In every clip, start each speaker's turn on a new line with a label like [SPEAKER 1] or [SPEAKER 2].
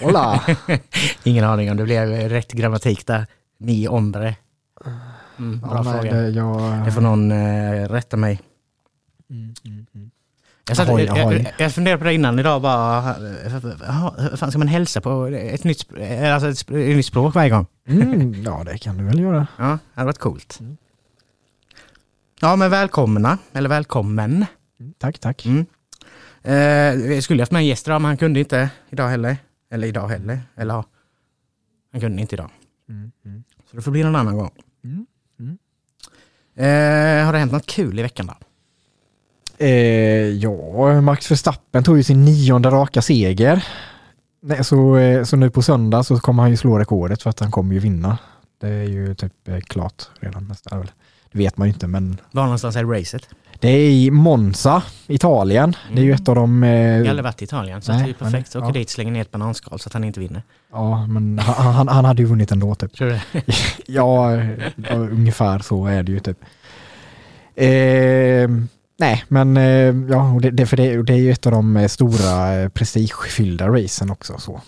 [SPEAKER 1] Hola!
[SPEAKER 2] Ingen aning om det blev rätt grammatik där. Mi hombre. Mm, bra
[SPEAKER 1] ja, nej,
[SPEAKER 2] fråga.
[SPEAKER 1] det, jag,
[SPEAKER 2] Det får någon eh, rätta mig.
[SPEAKER 1] Mm, mm.
[SPEAKER 2] Jag, satt,
[SPEAKER 1] Ahoj,
[SPEAKER 2] jag,
[SPEAKER 1] ahoj.
[SPEAKER 2] jag, jag funderade på det innan idag bara, hur fan ska man hälsa på ett nytt, eh, alltså ett, ett nytt språk varje gång?
[SPEAKER 1] Mm, ja, det kan du väl göra.
[SPEAKER 2] Ja, det hade varit coolt. Ja, men välkomna, eller välkommen.
[SPEAKER 1] Mm, Tack, tack.
[SPEAKER 2] Mm. Eh, skulle haft med en gäst idag, men han kunde inte idag heller. Eller idag heller. Eller ja, han kunde inte idag.
[SPEAKER 1] Mm, mm.
[SPEAKER 2] Så det får bli någon annan gång.
[SPEAKER 1] Mm, mm.
[SPEAKER 2] Eh, har det hänt något kul i veckan då?
[SPEAKER 1] Eh, ja, Max Verstappen tog ju sin nionde raka seger. Nej, så, eh, så nu på söndag så kommer han ju slå rekordet för att han kommer ju vinna. Det är ju typ eh, klart redan nästan. Det vet man ju inte, men
[SPEAKER 2] Var någonstans är racet?
[SPEAKER 1] Det är i Monza, Italien. Det är ju ett av de... Eh,
[SPEAKER 2] Jag har aldrig varit i Italien, så
[SPEAKER 1] Nej,
[SPEAKER 2] det är ju perfekt. Åker
[SPEAKER 1] ja.
[SPEAKER 2] dit, slänger ner ett bananskal så att han inte vinner.
[SPEAKER 1] ja, men han, han, han hade ju vunnit ändå typ.
[SPEAKER 2] Tror du?
[SPEAKER 1] Ja, ungefär så är det ju typ. Eh, nej, men eh, ja, det, det, för det, det är ju ett av de eh, stora eh, prestigefyllda racen också. Så.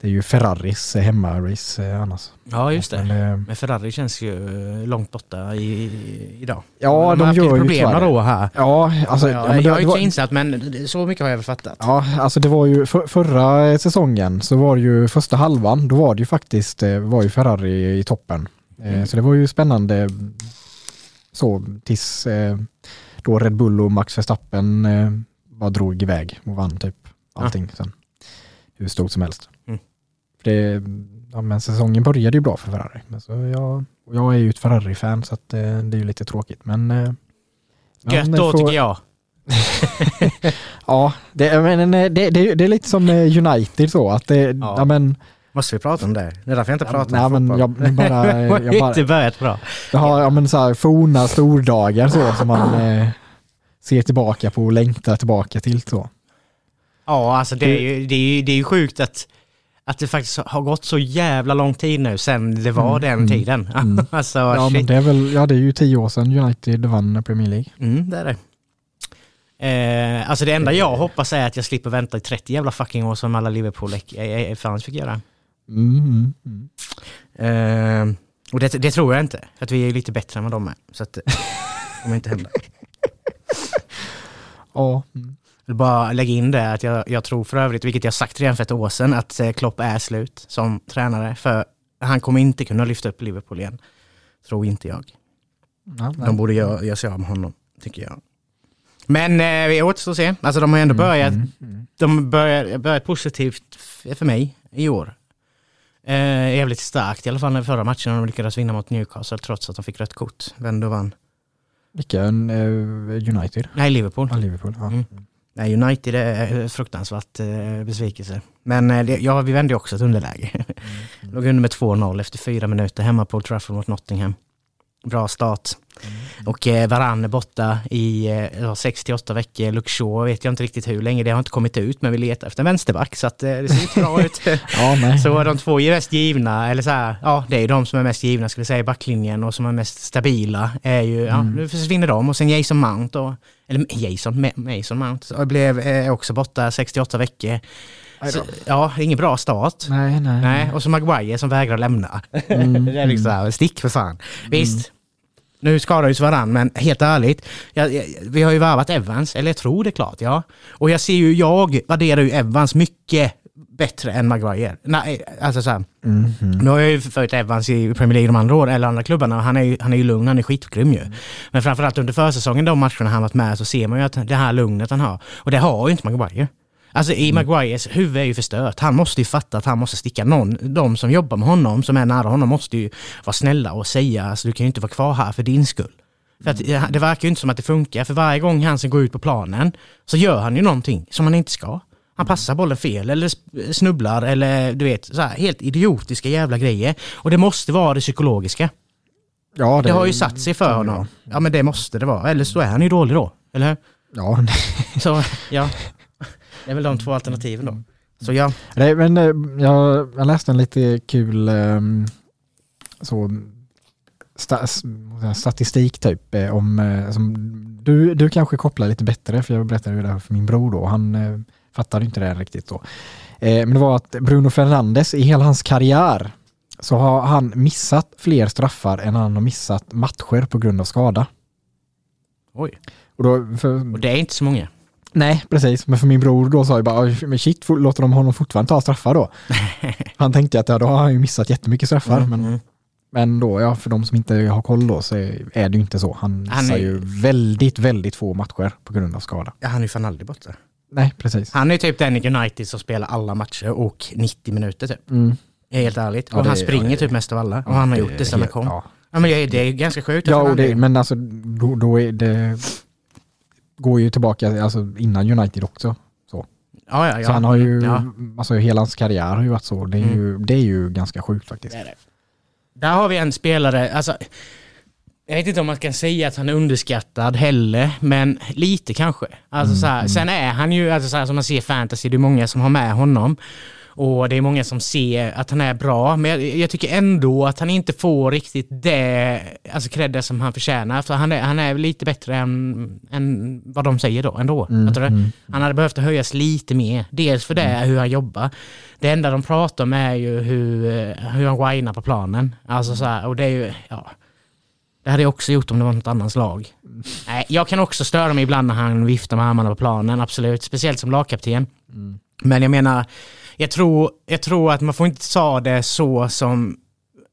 [SPEAKER 1] Det är ju Ferraris eh, hemmarace eh, annars.
[SPEAKER 2] Ja, just det.
[SPEAKER 1] Men, eh,
[SPEAKER 2] Men Ferrari känns ju långt borta i, i, idag.
[SPEAKER 1] ja, de,
[SPEAKER 2] har haft
[SPEAKER 1] gör ju
[SPEAKER 2] problem några år här.
[SPEAKER 1] Ja, alltså,
[SPEAKER 2] ja,
[SPEAKER 1] ja, det,
[SPEAKER 2] jag har
[SPEAKER 1] var,
[SPEAKER 2] inte insatt, men så mycket har jag väl fattat.
[SPEAKER 1] ja, alltså det var ju för, förra säsongen så var det ju första halvan, då var det ju faktiskt, var ju Ferrari i toppen.
[SPEAKER 2] Mm.
[SPEAKER 1] Så det var ju spännande så tills då Red Bull och Max Verstappen bara drog iväg och vann typ allting sen. Hur stort som helst. För Det, ja, men säsongen började ju bra för Ferrari. Men så jag, och jag är ju ett Ferrari-fan så att, eh, det är ju lite tråkigt. Men, eh,
[SPEAKER 2] Gött
[SPEAKER 1] men
[SPEAKER 2] då
[SPEAKER 1] får-
[SPEAKER 2] tycker jag.
[SPEAKER 1] Ja, det, men, eh, det, det, det är lite som eh, United så att det,
[SPEAKER 2] Ja.
[SPEAKER 1] ja. men,
[SPEAKER 2] Måste vi prata om det? Det är därför jag inte pratar
[SPEAKER 1] nej,
[SPEAKER 2] om
[SPEAKER 1] men
[SPEAKER 2] fotboll.
[SPEAKER 1] jag, bara, jag, bara,
[SPEAKER 2] inte börjat bra.
[SPEAKER 1] jag har ja, men så här, forna stordagar så som man eh, ser tillbaka på och längtar tillbaka till så.
[SPEAKER 2] Ja, alltså det är ju, det är ju, det är ju sjukt att, att det faktiskt har gått så jävla lång tid nu sen det var
[SPEAKER 1] Mm,
[SPEAKER 2] den
[SPEAKER 1] mm,
[SPEAKER 2] tiden.
[SPEAKER 1] mm.
[SPEAKER 2] alltså,
[SPEAKER 1] Ja, men det är väl, ja det är ju tio år sedan United vann Premier League.
[SPEAKER 2] Mm, det är det. Eh, alltså det enda jag hoppas är att jag slipper vänta i 30 jävla fucking år som alla Liverpool-fans fick göra.
[SPEAKER 1] Mm.
[SPEAKER 2] Eh, och det, det tror jag inte, att vi är lite bättre än vad de är. Så att det kommer inte hända.
[SPEAKER 1] Ja, mm.
[SPEAKER 2] Vill bara lägga in det att jag, jag tror för övrigt, vilket jag sagt redan för ett år sedan, att eh, Klopp är slut som tränare. För han kommer inte kunna lyfta upp Liverpool igen. Tror inte jag.
[SPEAKER 1] ja, nej.
[SPEAKER 2] De borde göra, göra sig av med honom, tycker jag. Men eh, vi återstår att se. Alltså de har ändå börjat,
[SPEAKER 1] Mm, mm.
[SPEAKER 2] de börjar, börjat positivt för mig i år. Eh, jävligt starkt, i alla fall den förra matchen när de lyckades vinna mot Newcastle trots att de fick rött kort. Vände och vann.
[SPEAKER 1] Vilken eh, United?
[SPEAKER 2] Nej, Liverpool.
[SPEAKER 1] Ja, Liverpool. Ja.
[SPEAKER 2] Mm. Nej, United är fruktansvärt eh, besvikelse. Men eh, det, ja, vi vände också ett underläge.
[SPEAKER 1] Mm.
[SPEAKER 2] Låg under med 2-0 efter fyra minuter hemma på Trafford mot Nottingham. Bra start. Och eh, Varann är borta i eh, ja, 6-8 veckor. Shaw vet jag inte riktigt hur länge, det har inte kommit ut, men vi letar efter en vänsterback så att eh, det ser inte bra ut.
[SPEAKER 1] Ja.
[SPEAKER 2] Så de två mest givna, eller så här, ja det är de som är mest givna skulle jag säga i backlinjen och som är mest stabila är ju, ja
[SPEAKER 1] Mm.
[SPEAKER 2] nu försvinner de och sen Jason Mount och, eller Jason, Ma- Mason Mount blev eh, också borta 68 veckor. Så, ja, ingen bra start.
[SPEAKER 1] Nej, nej.
[SPEAKER 2] Nej, och så Maguire som vägrar lämna.
[SPEAKER 1] Mm,
[SPEAKER 2] det är liksom stick för fan. Visst, nu skadar ju varann, men helt ärligt, jag, jag, vi har ju värvat Evans, eller jag tror det klart, ja. Och jag ser ju, jag värderar ju Evans mycket bättre än Maguire. Nej, alltså så här,
[SPEAKER 1] Mm, mm.
[SPEAKER 2] nu har jag ju följt Evans i Premier League de andra åren, eller andra klubbarna, och han är ju, han är ju lugn, han är skitgrym ju. Men framförallt under försäsongen, de matcherna han varit med, så ser man ju att det här lugnet han har. Och det har ju inte Maguire. Alltså i Maguires huvud är ju förstört. Han måste ju fatta att han måste sticka någon. De som jobbar med honom, som är nära honom, måste ju vara snälla och säga alltså, du kan ju inte vara kvar här för din skull. För att eh, det verkar ju inte som att det funkar, för varje gång han ska gå ut på planen så gör han ju någonting som han inte ska. Han passar bollen fel eller snubblar eller du vet, så här, helt idiotiska jävla grejer. Och det måste vara det psykologiska.
[SPEAKER 1] Ja,
[SPEAKER 2] Det har ju satt sig för honom. Ja men det måste det vara, eller så är han ju dålig då. Eller hur?
[SPEAKER 1] Ja,
[SPEAKER 2] Så ja, det är väl de två alternativen då. Så ja,
[SPEAKER 1] Nej, men eh, jag, jag läste en lite kul ehm, så, statistik typ eh, om, eh, som du, du kanske kopplar lite bättre för jag berättade ju det här för min bror då, han fattade inte det riktigt då. Men det var att Bruno Fernandes i hela hans karriär så har han missat fler straffar än han har missat matcher på grund av skada.
[SPEAKER 2] oj.
[SPEAKER 1] Och då, för,
[SPEAKER 2] Och det är inte så många.
[SPEAKER 1] Nej, precis. Men för min bror då sa ju bara, "Oj, men shit, låter de honom fortfarande ta straffar då? han tänkte att ja, då har han ju missat jättemycket straffar.
[SPEAKER 2] Mm,
[SPEAKER 1] men,
[SPEAKER 2] mm.
[SPEAKER 1] men då, ja, för de som inte har koll då så är det ju inte så. Han
[SPEAKER 2] Han
[SPEAKER 1] missar ju väldigt, väldigt få matcher på grund av skada.
[SPEAKER 2] Ja, han är ju fan aldrig borta.
[SPEAKER 1] Nej, precis.
[SPEAKER 2] Han är typ den i United som spelar alla matcher och 90 minuter typ.
[SPEAKER 1] Mm.
[SPEAKER 2] Helt ärligt.
[SPEAKER 1] Ja,
[SPEAKER 2] och han
[SPEAKER 1] det-
[SPEAKER 2] springer
[SPEAKER 1] ja, det-
[SPEAKER 2] typ mest av alla. Och han har gjort det sedan han
[SPEAKER 1] helt-
[SPEAKER 2] kom. Ja. Men det är, det är ganska sjukt.
[SPEAKER 1] ja
[SPEAKER 2] han
[SPEAKER 1] det, men alltså då, då är det går ju tillbaka alltså, innan United också.
[SPEAKER 2] ja, ja, ja.
[SPEAKER 1] Så han har ju,
[SPEAKER 2] Ja.
[SPEAKER 1] alltså hela hans karriär har ju varit så. Det är,
[SPEAKER 2] Mm.
[SPEAKER 1] ju, det är ju ganska sjukt faktiskt.
[SPEAKER 2] Det är det. Där har vi en spelare, alltså, jag vet inte om man kan säga att han är underskattad heller, men lite kanske. Alltså, så här, Sen är han ju, alltså, så här, som man ser fantasy, det är många som har med honom. Och det är många som ser att han är bra, men jag, jag tycker ändå att han inte får riktigt det, alltså credden som han förtjänar. För han är, han är lite bättre än, än vad de säger då, ändå.
[SPEAKER 1] Mm, mm.
[SPEAKER 2] Han hade behövt höjas lite mer. Dels för det, hur han jobbar. Det enda de pratar om är ju hur, eh, hur han whinar på planen. Alltså så här, och det är ju, ja. Det hade jag också gjort om det var något annans lag. Nej, jag kan också störa mig ibland när han viftar med armarna på planen, absolut. Speciellt som lagkapten. Men jag menar, jag tror, jag tror att man får inte ta det så som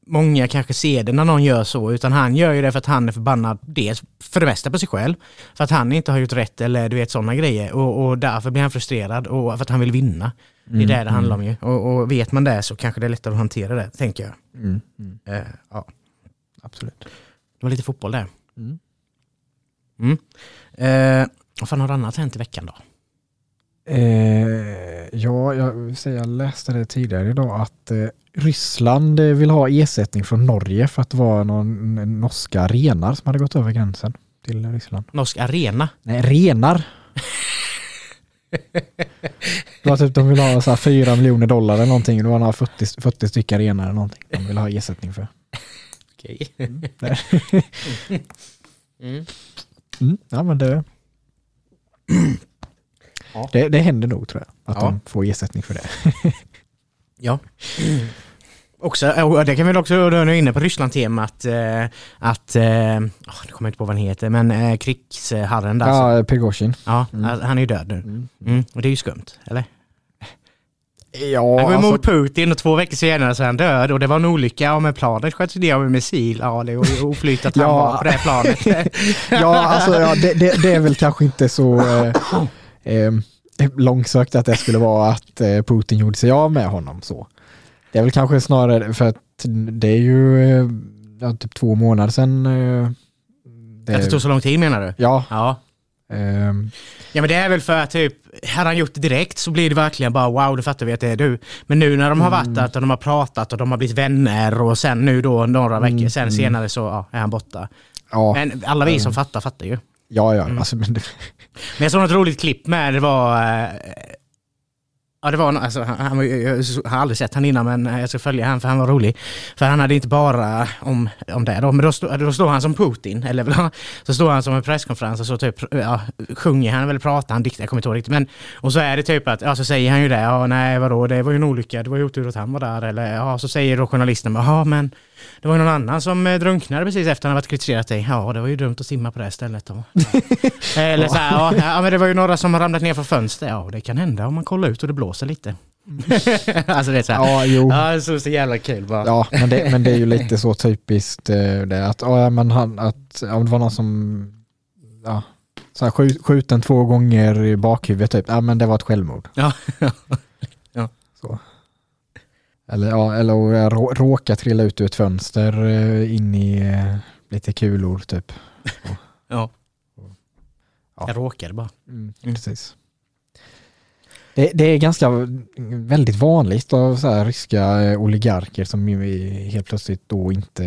[SPEAKER 2] många kanske ser det när någon gör så, utan han gör ju det för att han är förbannad, dels för det mesta på sig själv, för att han inte har gjort rätt eller du vet sådana grejer och, och därför blir han frustrerad och för att han vill vinna. Det är det det handlar om ju. Och, och vet man det så kanske det är lättare att hantera det, tänker jag.
[SPEAKER 1] Mm, mm,
[SPEAKER 2] Eh, ja,
[SPEAKER 1] absolut.
[SPEAKER 2] det var lite fotboll där.
[SPEAKER 1] Mm.
[SPEAKER 2] Mm. Eh, vad fan har annat hänt i veckan då?
[SPEAKER 1] Eh, ja, jag, säga, jag läste det tidigare idag att eh, Ryssland eh, vill ha ersättning från Norge för att det var någon norska renar som hade gått över gränsen till Ryssland.
[SPEAKER 2] Norsk arena?
[SPEAKER 1] Nej, renar! Det var typ de vill ha så här 4 miljoner dollar eller någonting. Det var några 40, 40 stycken renar eller någonting. De vill ha ersättning för.
[SPEAKER 2] Okej. mm.
[SPEAKER 1] Mm, ja, men det,
[SPEAKER 2] Ja.
[SPEAKER 1] det, det händer nog tror jag. Att
[SPEAKER 2] Ja.
[SPEAKER 1] de får ersättning för det.
[SPEAKER 2] Ja. Också, och det kan vi också, då är inne på Ryssland-temat, eh, att, oh, nu kommer jag inte på vad han heter, men eh, krigsherren där. Ja,
[SPEAKER 1] Ja, Prigozjin.
[SPEAKER 2] ja
[SPEAKER 1] Mm.
[SPEAKER 2] han är ju död nu.
[SPEAKER 1] Mm.
[SPEAKER 2] Mm, och det är ju skumt, eller?
[SPEAKER 1] Ja,
[SPEAKER 2] Han går
[SPEAKER 1] alltså,
[SPEAKER 2] emot Putin och två veckor senare så är han död och det var en olycka. Ja men planet sköts ner av en missil. Ja det var ju oflyt att han
[SPEAKER 1] Ja.
[SPEAKER 2] var på det planet.
[SPEAKER 1] ja, alltså, ja, det, det, det är väl kanske inte så eh, eh, långsökt att det skulle vara att eh, Putin gjorde sig av med honom så. Det är väl kanske snarare för att det är ju eh, ja, typ två månader sedan. Eh, det,
[SPEAKER 2] Att det tog så lång tid menar du?
[SPEAKER 1] Ja,
[SPEAKER 2] Ja.
[SPEAKER 1] ehm,
[SPEAKER 2] Ja men det är väl för att typ, hade han gjort det direkt så blir det verkligen bara wow, då fattar vi att det är du. Men nu när de har varit där och de har pratat och de har blivit vänner och sen nu då några veckor sen senare så ja, är han borta.
[SPEAKER 1] ja,
[SPEAKER 2] Men alla vi som fattar, fattar ju.
[SPEAKER 1] Ja, ja, alltså, men det,
[SPEAKER 2] Men jag såg något roligt klipp med, det var... Eh, ja, det var... Alltså, han, jag har aldrig sett han innan, men jag ska följa han för han var rolig. För han hade inte bara om, om det då, men då, stod, då står han som Putin, eller så står han som en presskonferens och så typ, ja, sjunger han eller pratar han, diktar, jag kommer inte ihåg riktigt. Men, och så är det typ att, ja så säger han ju det, ja nej vadå, det var ju en olycka, det var ju otur att han var där. Eller ja, så säger då journalisten, jaha men det var ju någon annan som eh, drunknade precis efter han varit kritiserat dig. Ja, det var ju dumt att simma på det här stället då. Ja. Eller så här, ja, ja, men det var ju några som har ramlat ner från fönster. Ja, det kan hända om man kollar ut och det blåser lite. alltså det är så här.
[SPEAKER 1] ja, jo.
[SPEAKER 2] Ja, det är så jävla kul bara.
[SPEAKER 1] Ja, men det, men det är ju lite så typiskt eh, det att, ja, men han, att om det var någon som, ja, så här, skjut, skjuten två gånger i bakhuvudet typ, ja men det var ett självmord.
[SPEAKER 2] Ja.
[SPEAKER 1] Så. Eller, ja, eller råka trilla ut ur ett fönster eh, in i eh, lite kulor typ.
[SPEAKER 2] ja.
[SPEAKER 1] Ja.
[SPEAKER 2] Jag råkade bara.
[SPEAKER 1] Mm. Precis. Det, det är ganska väldigt vanligt av så här ryska eh, oligarker som helt plötsligt då inte,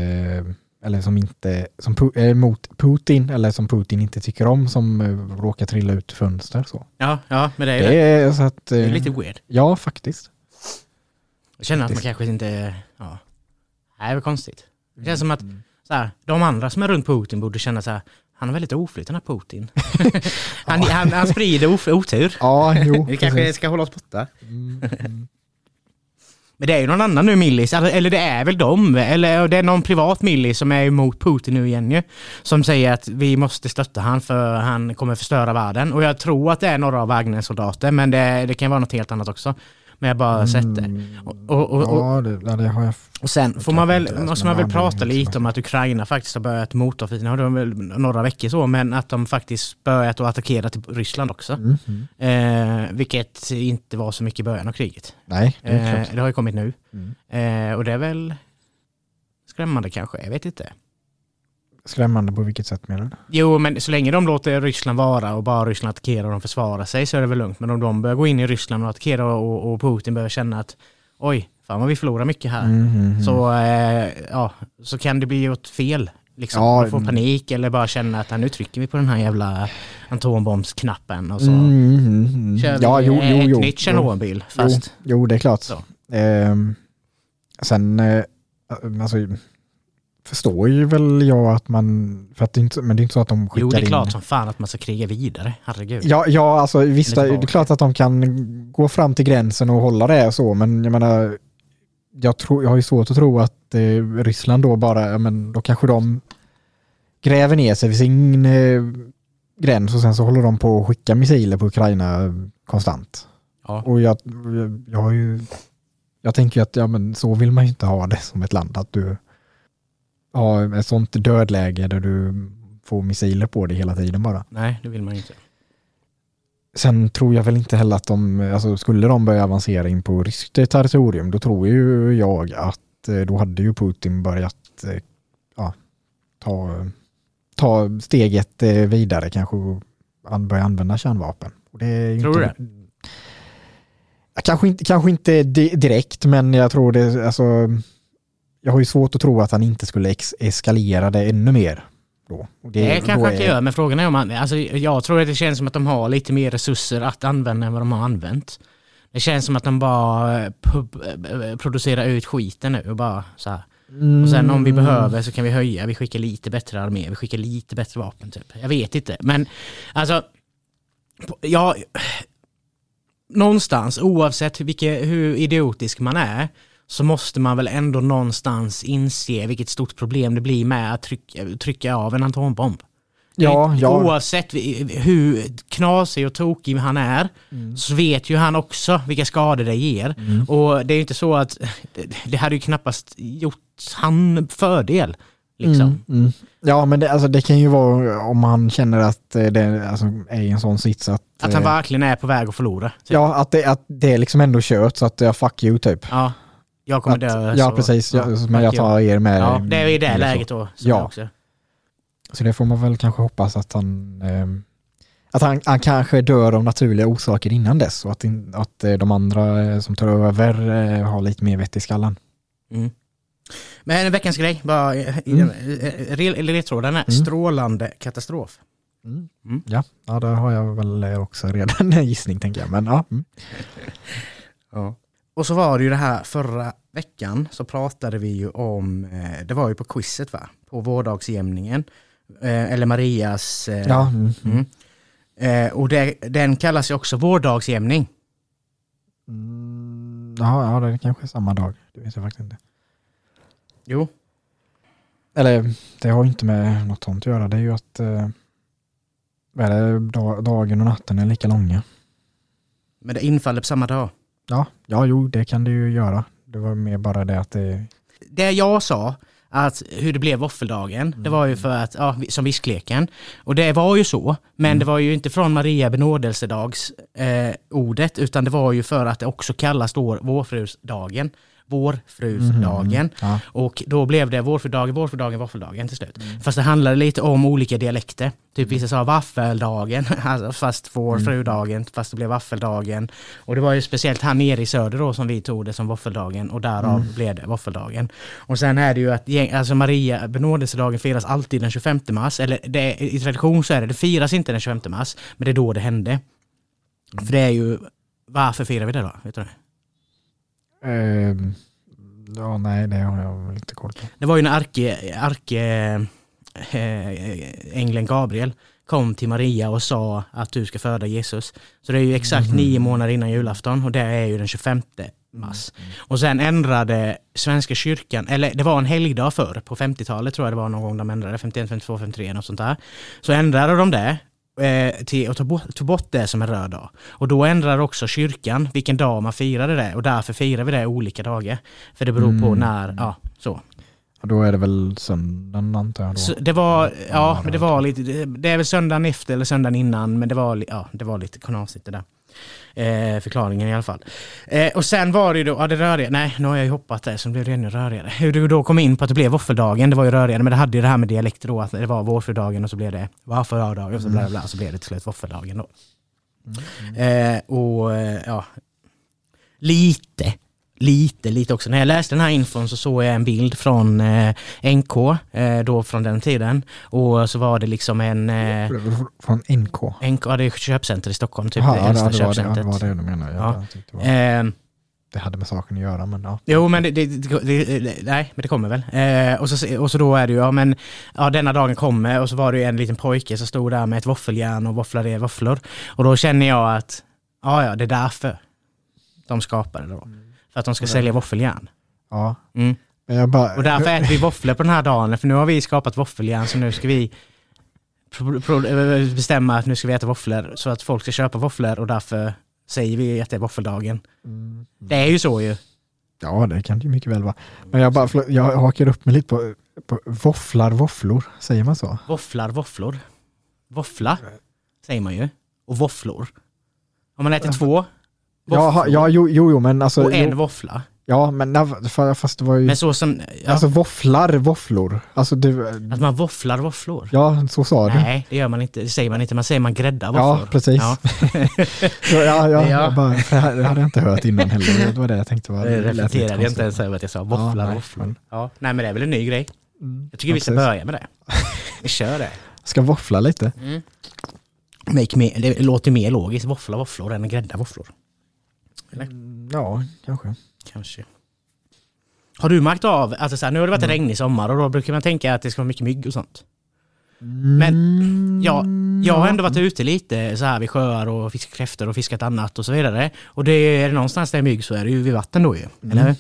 [SPEAKER 1] eller som inte, som emot Putin eller som Putin inte tycker om som råkar trilla ut fönster så.
[SPEAKER 2] Ja, ja, men det är,
[SPEAKER 1] Det är så att,
[SPEAKER 2] det är lite weird.
[SPEAKER 1] ja faktiskt.
[SPEAKER 2] Jag känner att man kanske inte... Ja. Det är väl konstigt. Det känns som att så här, de andra som är runt Putin borde känna så här, han är väldigt oflyt den här Putin. han, han, han sprider otur.
[SPEAKER 1] Ja, jo.
[SPEAKER 2] Vi kanske ska hålla oss borta.
[SPEAKER 1] Mm, mm.
[SPEAKER 2] Men det är ju någon annan nu millis, eller eller det är väl de, eller det är någon privat millis som är emot Putin nu igen ju. Som säger att vi måste stötta han för han kommer förstöra världen. Och jag tror att det är några av Wagner-soldater, men det, det kan vara något helt annat också. Men jag har bara sett det. Och, och, och,
[SPEAKER 1] Ja, det, det har jag.
[SPEAKER 2] och sen får man väl,
[SPEAKER 1] det,
[SPEAKER 2] måste man väl
[SPEAKER 1] det
[SPEAKER 2] prata lite om att Ukraina faktiskt har börjat motoffensiv. Nu har de väl några veckor så, men att de faktiskt börjat att attackera till Ryssland också.
[SPEAKER 1] Mm, mm.
[SPEAKER 2] Eh, vilket inte var så mycket i början av kriget.
[SPEAKER 1] Nej, det
[SPEAKER 2] Eh, det har ju kommit nu.
[SPEAKER 1] Mm.
[SPEAKER 2] Eh, och det är väl skrämmande kanske, jag vet inte.
[SPEAKER 1] Skrämmande på vilket sätt menar du?
[SPEAKER 2] Jo, men så länge de låter Ryssland vara och bara Ryssland attackerar och de försvarar sig så är det väl lugnt. Men om de börjar gå in i Ryssland och attackera och, och Putin börjar känna att oj, fan vad vi förlorar mycket här.
[SPEAKER 1] Mm, mm, mm.
[SPEAKER 2] Så, eh, ja, så kan det bli åt fel. Liksom.
[SPEAKER 1] Ja,
[SPEAKER 2] Man får
[SPEAKER 1] mm.
[SPEAKER 2] panik eller bara känna att "Ah, nu trycker vi på den här jävla atombombsknappen och så
[SPEAKER 1] Mm, mm, mm.
[SPEAKER 2] kör vi
[SPEAKER 1] Ja, jo, jo,
[SPEAKER 2] ett
[SPEAKER 1] jo.
[SPEAKER 2] nytt Tjernobyl. Fast,
[SPEAKER 1] Jo, jo, det är klart.
[SPEAKER 2] Så.
[SPEAKER 1] Ehm, sen, eh, alltså, förstår ju väl jag att man, för att det inte, men det är inte så att de skickar
[SPEAKER 2] jo, det är
[SPEAKER 1] in...
[SPEAKER 2] klart som fan att man ska kriga vidare. Herregud.
[SPEAKER 1] Ja, ja, alltså visst, det är klart att de kan gå fram till gränsen och hålla det och så, men jag menar, jag, tror, jag har ju svårt att tro att eh, Ryssland då bara, ja, men då kanske de gräver ner sig vid sin eh, gräns och sen så håller de på att skicka missiler på Ukraina konstant.
[SPEAKER 2] Ja.
[SPEAKER 1] Och jag, jag, jag har ju, jag tänker ju att ja, men så vill man ju inte ha det som ett land, att du har ett sånt dödläge där du får missiler på dig hela tiden bara.
[SPEAKER 2] Nej, det vill man inte.
[SPEAKER 1] Sen tror jag väl inte heller att de, alltså skulle de börja avancera in på ryskt territorium, då tror ju jag att eh, då hade ju Putin börjat eh, ja, ta, ta steget eh, vidare kanske och börja använda kärnvapen. Det
[SPEAKER 2] Tror du
[SPEAKER 1] Ja, Kanske inte, kanske inte di- direkt, men jag tror det, alltså, jag har ju svårt att tro att han inte skulle ex- eskalera det ännu mer. Då.
[SPEAKER 2] Det,
[SPEAKER 1] då
[SPEAKER 2] kanske han kan göra, men frågan är om han... Alltså, jag tror att det känns som att de har lite mer resurser att använda än vad de har använt. Det känns som att de bara eh, pub- eh, producerar ut skiten nu och bara så här. Och sen om vi
[SPEAKER 1] Mm.
[SPEAKER 2] behöver så kan vi höja, vi skickar lite bättre armé, vi skickar lite bättre vapen typ. Jag vet inte, men alltså... Ja, någonstans, oavsett vilke, hur idiotisk man är, så måste man väl ändå någonstans inse vilket stort problem det blir med att trycka, trycka av en atombomb.
[SPEAKER 1] Ja, ja.
[SPEAKER 2] Oavsett hur knasig och tokig han är,
[SPEAKER 1] Mm.
[SPEAKER 2] så vet ju han också vilka skador det ger. Och det är ju inte så att, det, hade ju knappast gjort han fördel. Liksom.
[SPEAKER 1] Mm, mm. Ja, men det, alltså, det kan ju vara om han känner att eh, det alltså, är i en sån sits att...
[SPEAKER 2] Att han
[SPEAKER 1] eh,
[SPEAKER 2] verkligen är på väg att förlora. Typ.
[SPEAKER 1] Ja, att det, att det är liksom ändå kört så att ja, fuck you typ.
[SPEAKER 2] Ja, jag kommer
[SPEAKER 1] Att,
[SPEAKER 2] dö.
[SPEAKER 1] ja,
[SPEAKER 2] så-
[SPEAKER 1] precis. Ja, men jag tar er med.
[SPEAKER 2] Ja, det är i det
[SPEAKER 1] eller så.
[SPEAKER 2] läget då.
[SPEAKER 1] Ja.
[SPEAKER 2] Också.
[SPEAKER 1] Så det får man väl kanske hoppas att han... ehm, att han, han kanske dör av naturliga orsaker innan dess och att, in, att eh, de andra eh, som tar över eh, har lite mer vett i skallen.
[SPEAKER 2] Mm. Men veckans grej, bara
[SPEAKER 1] Mm.
[SPEAKER 2] eh, ledtråden är
[SPEAKER 1] Mm.
[SPEAKER 2] strålande katastrof. Mm.
[SPEAKER 1] Ja, ja, där har jag väl eh, också redan en gissning tänker jag. Men ja. Mm.
[SPEAKER 2] Ja. Och så var det ju det här förra veckan så pratade vi ju om, eh, det var ju på quizet va? På vårdagsjämningen. Eh, eller Marias. Eh,
[SPEAKER 1] ja mm.
[SPEAKER 2] mm. eh, och det, den kallas ju också vårdagsjämning.
[SPEAKER 1] Mm, ja, ja, det är kanske är samma dag. Det vet jag faktiskt inte.
[SPEAKER 2] Jo.
[SPEAKER 1] Eller det har ju inte med något sånt att göra. Det är ju att eh, dagen och natten är lika långa.
[SPEAKER 2] Men det infaller på samma dag.
[SPEAKER 1] Ja, ja, jo, det kan det ju göra. Det var mer bara det att det...
[SPEAKER 2] Det jag sa, att hur det blev våffeldagen, det var ju för att, ja, som viskleken. Och det var ju så, men det var ju inte från Maria benådelsedags eh, ordet, utan det var ju för att det också kallas då vårfrudagen. vårfrudagen.
[SPEAKER 1] Ja.
[SPEAKER 2] Och då blev det vårfrudagen, vårfrudagen, våffeldagen till slut. Fast det handlade lite om olika dialekter. Typ vissa sa vaffeldagen, alltså fast vårfrudagen, fast det blev vaffeldagen. Och det var ju speciellt här nere i söder då som vi tog det som våffeldagen och därav blev det våffeldagen. Och sen är det ju att alltså Maria benådelsedagen firas alltid den 25 mars. Eller det, i tradition så är det, det firas inte den 25 mars, men det är då det hände. För det är ju, varför firar vi det då? Vet du det?
[SPEAKER 1] Ehm, ja, nej, det har jag väl inte koll på.
[SPEAKER 2] Det var ju när arke, arke eh, ängeln Gabriel kom till Maria och sa att du ska föda Jesus. Så det är ju exakt nio månader innan julafton och det är ju den 25 mars. Och sen ändrade Svenska kyrkan, eller det var en helgdag förr, på 50-talet tror jag det var någon gång de ändrade, 51, 52, 53 och sånt där. Så ändrade de det eh, till att ta bort, ta bort det som en röd dag. Och då ändrar också kyrkan vilken dag man firade det och därför firar vi det olika dagar. För det beror på när, ja så.
[SPEAKER 1] Och då är det väl söndagen antar jag då?
[SPEAKER 2] Så det var, ja, men det var lite, det- är väl söndagen efter eller söndagen innan, men det var, ja, det var lite knasigt det där. Eh, förklaringen i alla fall. Eh, och sen var det ju då, ja det röriga, nej nu har jag ju hoppat där så det blev det ännu rörigare. Hur du då kom in på att det blev våffeldagen, det var ju rörigare, men det hade ju det här med dialekter då, att det var vårfrudagen och så blev det våffeldagen och så bla bla bla, så blev det till slut våffeldagen då. Eh, och eh, ja, lite, lite, lite också. När jag läste den här infon så såg jag en bild från eh, NK, eh, då från den tiden. Och så var det liksom en... Eh,
[SPEAKER 1] Från NK?
[SPEAKER 2] NK, ja, det är köpcenter i Stockholm, typ
[SPEAKER 1] Jaha,
[SPEAKER 2] det äldsta
[SPEAKER 1] var det, ja,
[SPEAKER 2] köpcentret.
[SPEAKER 1] det var det du menade.
[SPEAKER 2] Ja.
[SPEAKER 1] tyckte det, var, det hade med saken att göra, men ja.
[SPEAKER 2] Jo men det, det, det, nej, men det kommer väl. Eh, och, så, och så då är det ju, ja men, ja denna dagen kommer och så var det ju en liten pojke som stod där med ett våffeljärn och våfflade våfflor. Och då känner jag att, ja ja det är därför de skapade det då. För att de ska sälja våffeljärn.
[SPEAKER 1] ja.
[SPEAKER 2] Mm.
[SPEAKER 1] Men jag bara,
[SPEAKER 2] Och därför äter vi våfflor på den här dagen, för nu har vi skapat våffeljärn så nu ska vi eh, bestämma att nu ska vi äta våfflor så att folk ska köpa våfflor och därför säger vi att det är våffeldagen.
[SPEAKER 1] Mm.
[SPEAKER 2] Det är ju så ju.
[SPEAKER 1] Ja, det kan det ju mycket väl vara. Men jag, bara, jag hakar upp mig lite på, på våfflar, våfflor. Säger man så?
[SPEAKER 2] Våfflar, våfflor. Våffla säger man ju. Och våfflor. Om man äter två
[SPEAKER 1] Ja, ja jo, jo, jo, men alltså.
[SPEAKER 2] och en
[SPEAKER 1] jo,
[SPEAKER 2] våffla.
[SPEAKER 1] ja, men nej, fast det var ju...
[SPEAKER 2] Men så som, ja,
[SPEAKER 1] Alltså våfflar, våfflor. Alltså du,
[SPEAKER 2] att man våfflar våfflor.
[SPEAKER 1] ja, så sa du.
[SPEAKER 2] Nej, det gör man inte. Det säger man inte. Man säger man gräddar
[SPEAKER 1] Ja,
[SPEAKER 2] våfflor.
[SPEAKER 1] precis.
[SPEAKER 2] Ja.
[SPEAKER 1] Ja, ja, ja,
[SPEAKER 2] Ja.
[SPEAKER 1] Jag bara, det hade jag inte hört innan heller. Det var det jag tänkte. Var,
[SPEAKER 2] Det reflekterade jag inte ens över att jag sa våfflar,
[SPEAKER 1] nej,
[SPEAKER 2] våfflor.
[SPEAKER 1] men-
[SPEAKER 2] Ja. Nej men det är väl en ny grej.
[SPEAKER 1] Mm,
[SPEAKER 2] Jag tycker vi ska
[SPEAKER 1] precis.
[SPEAKER 2] börja med det. Vi kör det.
[SPEAKER 1] Ska våffla lite.
[SPEAKER 2] Make me, det låter mer logiskt, våffla våfflor än grädda våfflor.
[SPEAKER 1] Mm, Ja, kanske.
[SPEAKER 2] Kanske. Har du märkt av, alltså så här, nu har det varit
[SPEAKER 1] Mm.
[SPEAKER 2] regnig sommar och då brukar man tänka att det ska vara mycket mygg och sånt. Men
[SPEAKER 1] Mm,
[SPEAKER 2] ja, jag har ändå varit ute lite så här vid sjöar och fiskat kräftor och fiskat annat och så vidare. Och det är det någonstans där är mygg så är det ju vid vatten då ju.
[SPEAKER 1] Mm.
[SPEAKER 2] Eller?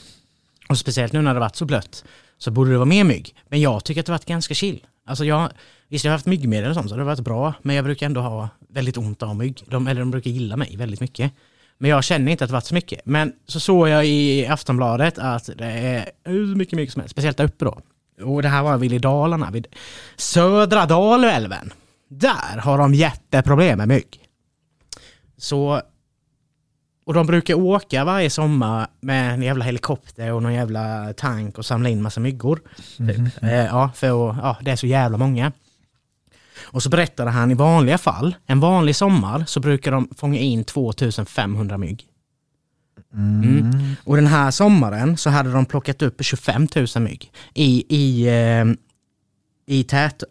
[SPEAKER 2] Och speciellt nu när det varit så blött så borde det vara mer mygg. Men jag tycker att det varit ganska chill. Alltså jag, visst jag har haft myggmedel och sånt så det har varit bra. Men jag brukar ändå ha väldigt ont av mygg. De, eller de brukar gilla mig väldigt mycket. Men jag känner inte att det varit så mycket. Men så såg jag i Aftonbladet att det är hur mycket mygg som helst. Speciellt där uppe då. Och det här var vid Dalarna, vid södra Dalälven. Där har de jätteproblem med mygg. Så... Och de brukar åka varje sommar med en jävla helikopter och någon jävla tank och samla in massa myggor. Typ. Eh, ja, för ja, det är så jävla många. Och så berättade han i vanliga fall, en vanlig sommar så brukar de fånga in 2500 mygg. Mm. Och den här sommaren så hade de plockat upp 25 000 mygg i, i, eh, i, tät,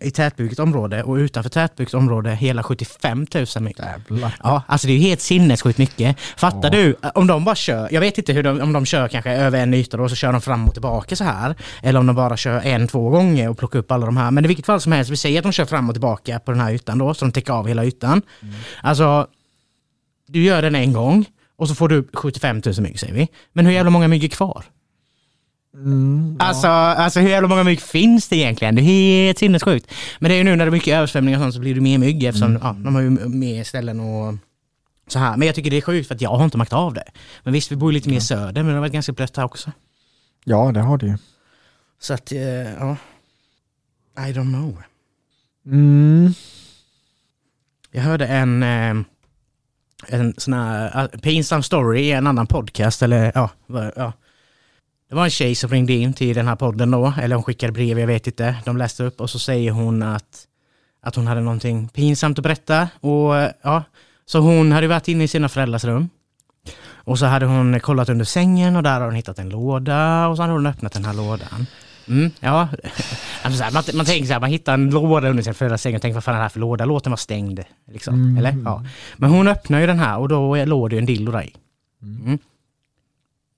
[SPEAKER 2] i tätbyggt område och utanför tätbyggt område hela 75 000 mygg.
[SPEAKER 1] Jävlar.
[SPEAKER 2] Ja, alltså det är ju helt sinnessjukt mycket. Fattar
[SPEAKER 1] Ja.
[SPEAKER 2] du? Om de bara kör, jag vet inte hur de, om de kör kanske över en yta då, så kör de fram och tillbaka så här. Eller om de bara kör en, två gånger och plockar upp alla de här. Men i vilket fall som helst, vi säger att de kör fram och tillbaka på den här ytan då, så de täcker av hela ytan. Alltså, du gör den en gång och så får du upp 75 000 mygg säger vi. Men hur jävla många mygg är kvar?
[SPEAKER 1] Mm, ja.
[SPEAKER 2] Alltså, alltså hur jävla många mygg finns det egentligen? Det är helt sinnessjukt. Men det är ju nu när det är mycket översvämningar och sånt så blir det mer mygg eftersom
[SPEAKER 1] Mm.
[SPEAKER 2] ja, de har ju mer ställen och så här. Men jag tycker det är sjukt för att jag har inte märkt av det. Men visst, vi bor ju lite mer söder men det har varit ganska blött här också.
[SPEAKER 1] ja, det har du ju.
[SPEAKER 2] Så att, eh, ja. I don't know.
[SPEAKER 1] Mm.
[SPEAKER 2] Jag hörde en, eh, en sån här eh, pinsam story i en annan podcast eller ja, ja. Det var en tjej som ringde in till den här podden då, eller hon skickade brev, jag vet inte. De läste upp och så säger hon att, att hon hade någonting pinsamt att berätta. Och ja, så hon hade varit inne i sina föräldrars rum. Och så hade hon kollat under sängen och där har hon hittat en låda och så hade hon öppnat den här lådan. Mm, ja, alltså så här, man, man tänker så här, man hittar en låda under sin föräldrars säng och tänker vad fan är det här för låda? Låten var stängd. Liksom.
[SPEAKER 1] Mm.
[SPEAKER 2] Eller? Ja. Men hon öppnar ju den här och då låg det en dildo där i. Mm.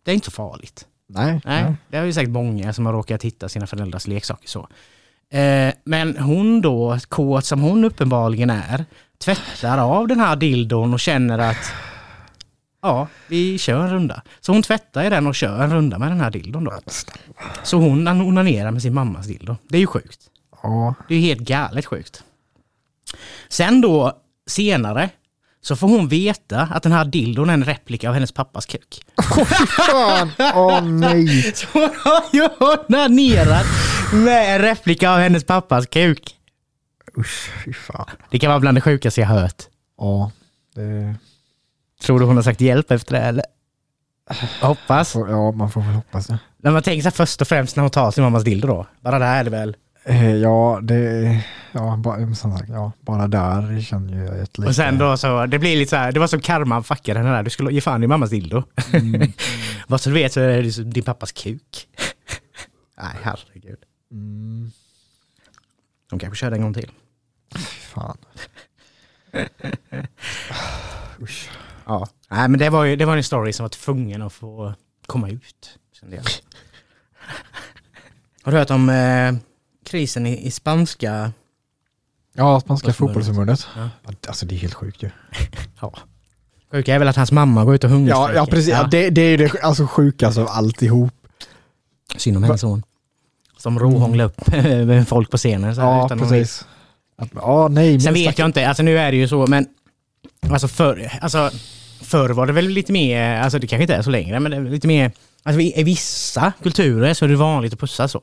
[SPEAKER 2] Det är inte så farligt.
[SPEAKER 1] Nej.
[SPEAKER 2] Nej,
[SPEAKER 1] nej.
[SPEAKER 2] det är ju säkert många som har råkat hitta sina föräldrars leksaker så. Eh, men hon då, kåt som hon uppenbarligen är, tvättar av den här dildon och känner att ja, vi kör en runda. Så hon tvättar i den och kör en runda med den här dildon då. Så hon onanerar med sin mammas dildo. Det är ju sjukt.
[SPEAKER 1] Ja.
[SPEAKER 2] Det är ju helt galet sjukt. Sen då, senare, så får hon veta att den här dildon är en replika av hennes pappas kuk.
[SPEAKER 1] Fan! Åh nej!
[SPEAKER 2] Så hon har ju onanerat med en replika av hennes pappas kuk.
[SPEAKER 1] Usch, fy fan.
[SPEAKER 2] Det kan vara bland det sjukaste jag hört.
[SPEAKER 1] Ja. Det...
[SPEAKER 2] Tror du hon har sagt hjälp efter det eller? Hoppas.
[SPEAKER 1] Ja, man får väl hoppas det.
[SPEAKER 2] När man tänker sig först och främst när hon tar sin mammas dildo då. Bara där är det väl.
[SPEAKER 1] Eh, Ja, det... Ja, bara, som sagt, ja, bara där känner jag ett lite...
[SPEAKER 2] Och sen då så, det blir lite så här, det var som karman fuckade henne där. Du skulle ge fan i mammas dildo.
[SPEAKER 1] Mm.
[SPEAKER 2] Vad så du vet så är det din pappas kuk. Nej, herregud.
[SPEAKER 1] Mm,
[SPEAKER 2] De kanske kör det en gång till.
[SPEAKER 1] fan. Usch.
[SPEAKER 2] Ja. Nej, men det var ju det var en story som var tvungen att få komma ut. Har du hört om eh, krisen i, i spanska?
[SPEAKER 1] Ja, Spanska
[SPEAKER 2] Fotbollsförbundet. Ja.
[SPEAKER 1] Ja, Alltså det är helt sjukt ju.
[SPEAKER 2] Ja. Sjuka är väl att hans mamma går ut och
[SPEAKER 1] Ja,
[SPEAKER 2] hungerstrejkar.
[SPEAKER 1] ja precis. Ja. Det, det är ju det alltså, sjukaste av alltihop.
[SPEAKER 2] Synd om hennes son. Som råhånglade upp folk på scenen. Så här,
[SPEAKER 1] Ja, precis. Att, ja, nej.
[SPEAKER 2] Sen vet
[SPEAKER 1] stack-
[SPEAKER 2] jag inte, alltså nu är det ju så, men alltså förr, alltså, förr var det väl lite mer, alltså det kanske inte är så längre, men det är lite mer, alltså i, i vissa kulturer så är det vanligt att pussa så.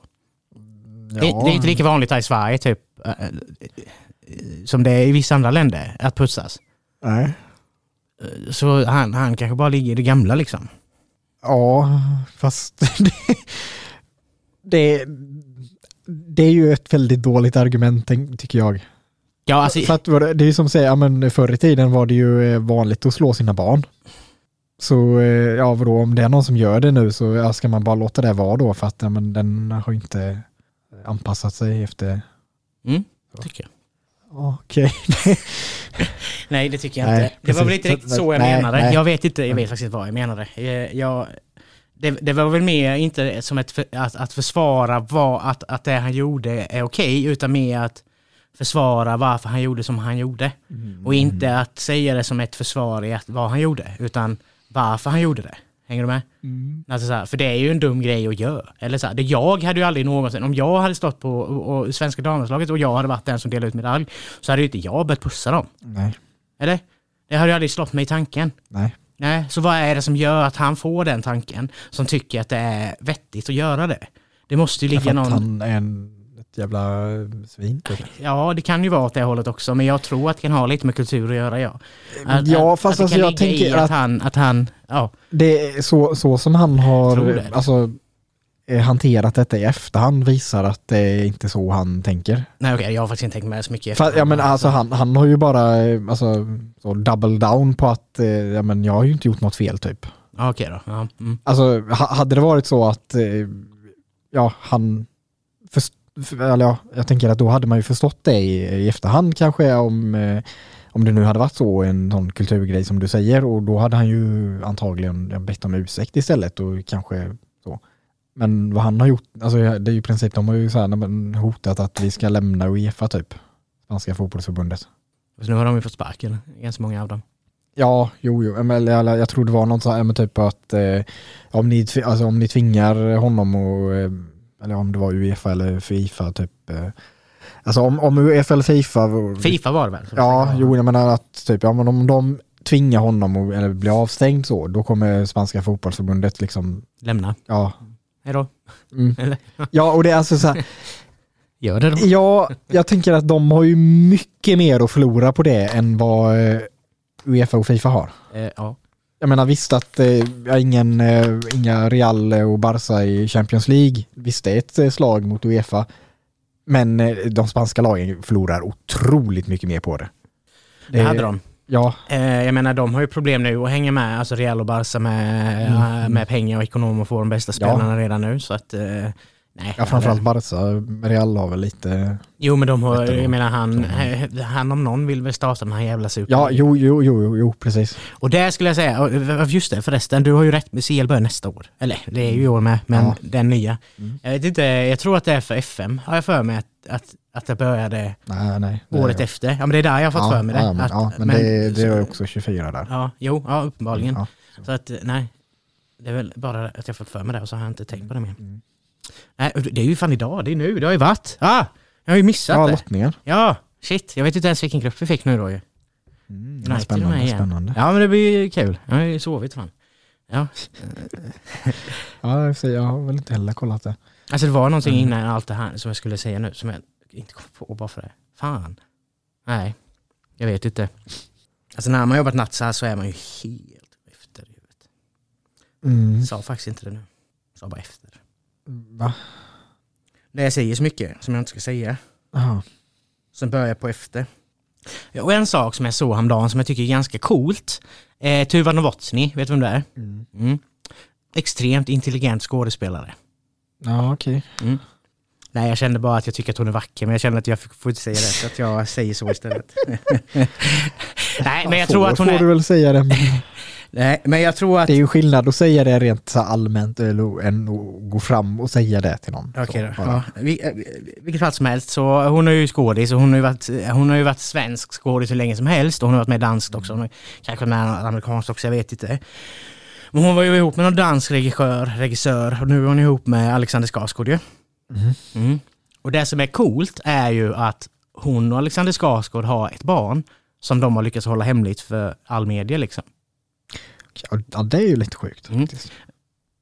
[SPEAKER 2] Det, det är inte lika vanligt här i Sverige typ, eh, eh, som det är i vissa andra länder, att pussas.
[SPEAKER 1] Nej.
[SPEAKER 2] Eh, Så han, han kanske bara ligger i det gamla liksom.
[SPEAKER 1] Ja, fast det, det, det är ju ett väldigt dåligt argument tycker jag.
[SPEAKER 2] Ja, alltså,
[SPEAKER 1] För att det är ju som att säga, men förr i tiden var det ju vanligt att slå sina barn. Så ja, vadå, om det är någon som gör det nu så ska man bara låta det vara då för att ja, men den har inte anpassat sig efter...
[SPEAKER 2] mm, tycker jag.
[SPEAKER 1] Ja, Okej.
[SPEAKER 2] Nej, det tycker jag
[SPEAKER 1] Nej,
[SPEAKER 2] inte. Det var väl inte riktigt så jag
[SPEAKER 1] Nej,
[SPEAKER 2] menade.
[SPEAKER 1] nej.
[SPEAKER 2] Jag vet inte, jag vet faktiskt inte vad jag menade. Eh, Jag, det, det var väl mer inte som ett, att, att försvara vad, att, att det han gjorde är okej, utan mer att försvara varför han gjorde som han gjorde. Och inte att säga det som ett försvar i att, vad han gjorde, utan varför han gjorde det. Hänger du med? Alltså så här, för det är ju en dum grej att göra. Eller så här, det jag hade ju aldrig någonsin, om jag hade stått på och, och svenska damlandslaget och jag hade varit den som delade ut medalj, så hade ju inte jag börjat pussa dem.
[SPEAKER 1] Nej,
[SPEAKER 2] Eller? Det hade ju aldrig slått mig i tanken.
[SPEAKER 1] nej.
[SPEAKER 2] Nej, så vad är det som gör att han får den tanken? Som tycker att det är vettigt att göra det? Det måste ju ligga någon...
[SPEAKER 1] han är en, jävla svin. Typ.
[SPEAKER 2] Ja, det kan ju vara åt det hållet också, men jag tror att det kan ha lite med kultur att göra, ja. Att,
[SPEAKER 1] Ja,
[SPEAKER 2] att,
[SPEAKER 1] fast
[SPEAKER 2] att
[SPEAKER 1] alltså jag tänker
[SPEAKER 2] att, han, att han... Ja,
[SPEAKER 1] Det är så, så som han har alltså, eh, hanterat detta i efterhand visar att det är inte så han tänker.
[SPEAKER 2] nej okej, jag har faktiskt inte tänkt med så mycket.
[SPEAKER 1] För, ja, men alltså, han, han har ju bara eh, alltså, så double down på att eh, ja, men jag har ju inte gjort något fel typ.
[SPEAKER 2] Okej då. Ja, mm.
[SPEAKER 1] Alltså ha, hade det varit så att ja, han eller ja, jag tänker att då hade man ju förstått det i, i efterhand kanske om, eh, om det nu hade varit så en sån kulturgrej som du säger och då hade han ju antagligen bett om ursäkt istället och kanske så. Men vad han har gjort, alltså det är ju i princip, de har ju så här, hotat att vi ska lämna Uefa typ. Spanska fotbollsförbundet.
[SPEAKER 2] Så nu har de ju fått sparken, ganska många av dem.
[SPEAKER 1] Ja, jo, jo. Men jag, jag tror det var något så här, men typ att eh, om, ni, alltså, om ni tvingar honom och, eh, eller om det var Uefa eller Fifa typ. Eh, alltså om, om Uefa eller Fifa.
[SPEAKER 2] Fifa var det väl?
[SPEAKER 1] Ja, jo, jag menar att typ, ja, men om de tvingar honom och, eller blir avstängd så, då kommer spanska fotbollsförbundet liksom,
[SPEAKER 2] Lämna.
[SPEAKER 1] ja.
[SPEAKER 2] Hejdå.
[SPEAKER 1] Mm.
[SPEAKER 2] Eller?
[SPEAKER 1] Ja, och det är alltså så här,
[SPEAKER 2] Gör det då.
[SPEAKER 1] ja, jag tänker att de har ju mycket mer att förlora på det än vad eh, Uefa och Fifa har.
[SPEAKER 2] Eh, ja.
[SPEAKER 1] Jag menar visst att eh, ja, ingen, eh, inga Real och Barca i Champions League, visst det är ett eh, slag mot Uefa, men eh, de spanska lagen förlorar otroligt mycket mer på det.
[SPEAKER 2] Det hade de.
[SPEAKER 1] Ja,
[SPEAKER 2] Eh, jag menar de har ju problem nu att hänga med, alltså Real och Barca med,
[SPEAKER 1] Mm.
[SPEAKER 2] eh, med pengar och ekonomer och få de bästa spelarna redan nu. Så att, eh, nej.
[SPEAKER 1] ja framförallt Barca, Real har väl lite...
[SPEAKER 2] Jo men de har, jag menar han, han om någon vill väl starta den här jävla super.
[SPEAKER 1] Ja, jo, jo, jo, jo, precis.
[SPEAKER 2] Och det skulle jag säga, just det förresten, du har ju rätt, CL börjar nästa år. Eller det är ju i år med, men
[SPEAKER 1] Ja.
[SPEAKER 2] den nya.
[SPEAKER 1] Mm.
[SPEAKER 2] Jag vet inte, jag tror att det är för FM, har jag för mig att, att, att det började
[SPEAKER 1] Nej, nej. det-
[SPEAKER 2] året efter. Ja men det är där jag har fått
[SPEAKER 1] ja,
[SPEAKER 2] för mig det.
[SPEAKER 1] Ja, men,
[SPEAKER 2] Att-
[SPEAKER 1] ja, men,
[SPEAKER 2] men-
[SPEAKER 1] det, det
[SPEAKER 2] så-
[SPEAKER 1] är också 24 där.
[SPEAKER 2] Ja, jo, ja uppenbarligen.
[SPEAKER 1] Ja.
[SPEAKER 2] Så att eh, nej, det är väl bara att jag fått för mig det och så har jag inte tänkt på det mer.
[SPEAKER 1] Mm.
[SPEAKER 2] Nej, det är ju fan idag, det är nu, det har ju varit. Ah, jag har ju missat
[SPEAKER 1] Ja,
[SPEAKER 2] det.
[SPEAKER 1] lottningen.
[SPEAKER 2] Ja, shit, jag vet inte ens vilken grupp vi fick nu då ju.
[SPEAKER 1] Mm,
[SPEAKER 2] United
[SPEAKER 1] spännande,
[SPEAKER 2] igen.
[SPEAKER 1] spännande.
[SPEAKER 2] Ja men det blir ju kul, jag har ju sovit fan. Ja,
[SPEAKER 1] Ja, jag har väl inte heller kollat det.
[SPEAKER 2] alltså det var någonting
[SPEAKER 1] Mm.
[SPEAKER 2] innan allt det här som jag skulle säga nu som jag inte kom på bara för det. Fan. Nej, jag vet inte. Alltså när man jobbat natt så här så är man ju helt efter i huvudet.
[SPEAKER 1] Mm.
[SPEAKER 2] Sa faktiskt inte det nu. Sa bara efter.
[SPEAKER 1] Va?
[SPEAKER 2] Det jag säger så mycket som jag inte ska säga.
[SPEAKER 1] Jaha.
[SPEAKER 2] Sen börjar jag på efter. Ja, Och en sak som jag såg häromdagen som jag tycker är ganska coolt. Eh, Tuva Novotny, vet du vem det är?
[SPEAKER 1] Mm.
[SPEAKER 2] Mm. Extremt intelligent skådespelare.
[SPEAKER 1] Ja, okej.
[SPEAKER 2] Nej, jag kände bara att jag tycker att hon är vacker, men jag känner att jag får inte säga det, så att jag säger så istället. Nej, men jag tror att hon
[SPEAKER 1] får du
[SPEAKER 2] är...
[SPEAKER 1] väl säga det.
[SPEAKER 2] Nej, men jag tror att...
[SPEAKER 1] det är ju skillnad att säga det rent så allmänt eller, än att gå fram och säga det till någon.
[SPEAKER 2] Okej då. Ja. Vi- eh, Vilket fall som helst, så hon är ju skådis och hon har ju varit, hon har ju varit svensk skådis hur länge som helst och hon har varit med danskt också. Hon har kanske med amerikanskt också, jag vet inte. Men hon var ju ihop med någon dansk regissör, regissör och nu är hon ihop med Alexander Skarsgård ju.
[SPEAKER 1] Mhm.
[SPEAKER 2] Mm. Och det som är coolt är ju att hon och Alexander Skarsgård har ett barn som de har lyckats hålla hemligt för all media liksom.
[SPEAKER 1] Ja, det är ju lite sjukt.
[SPEAKER 2] Mm.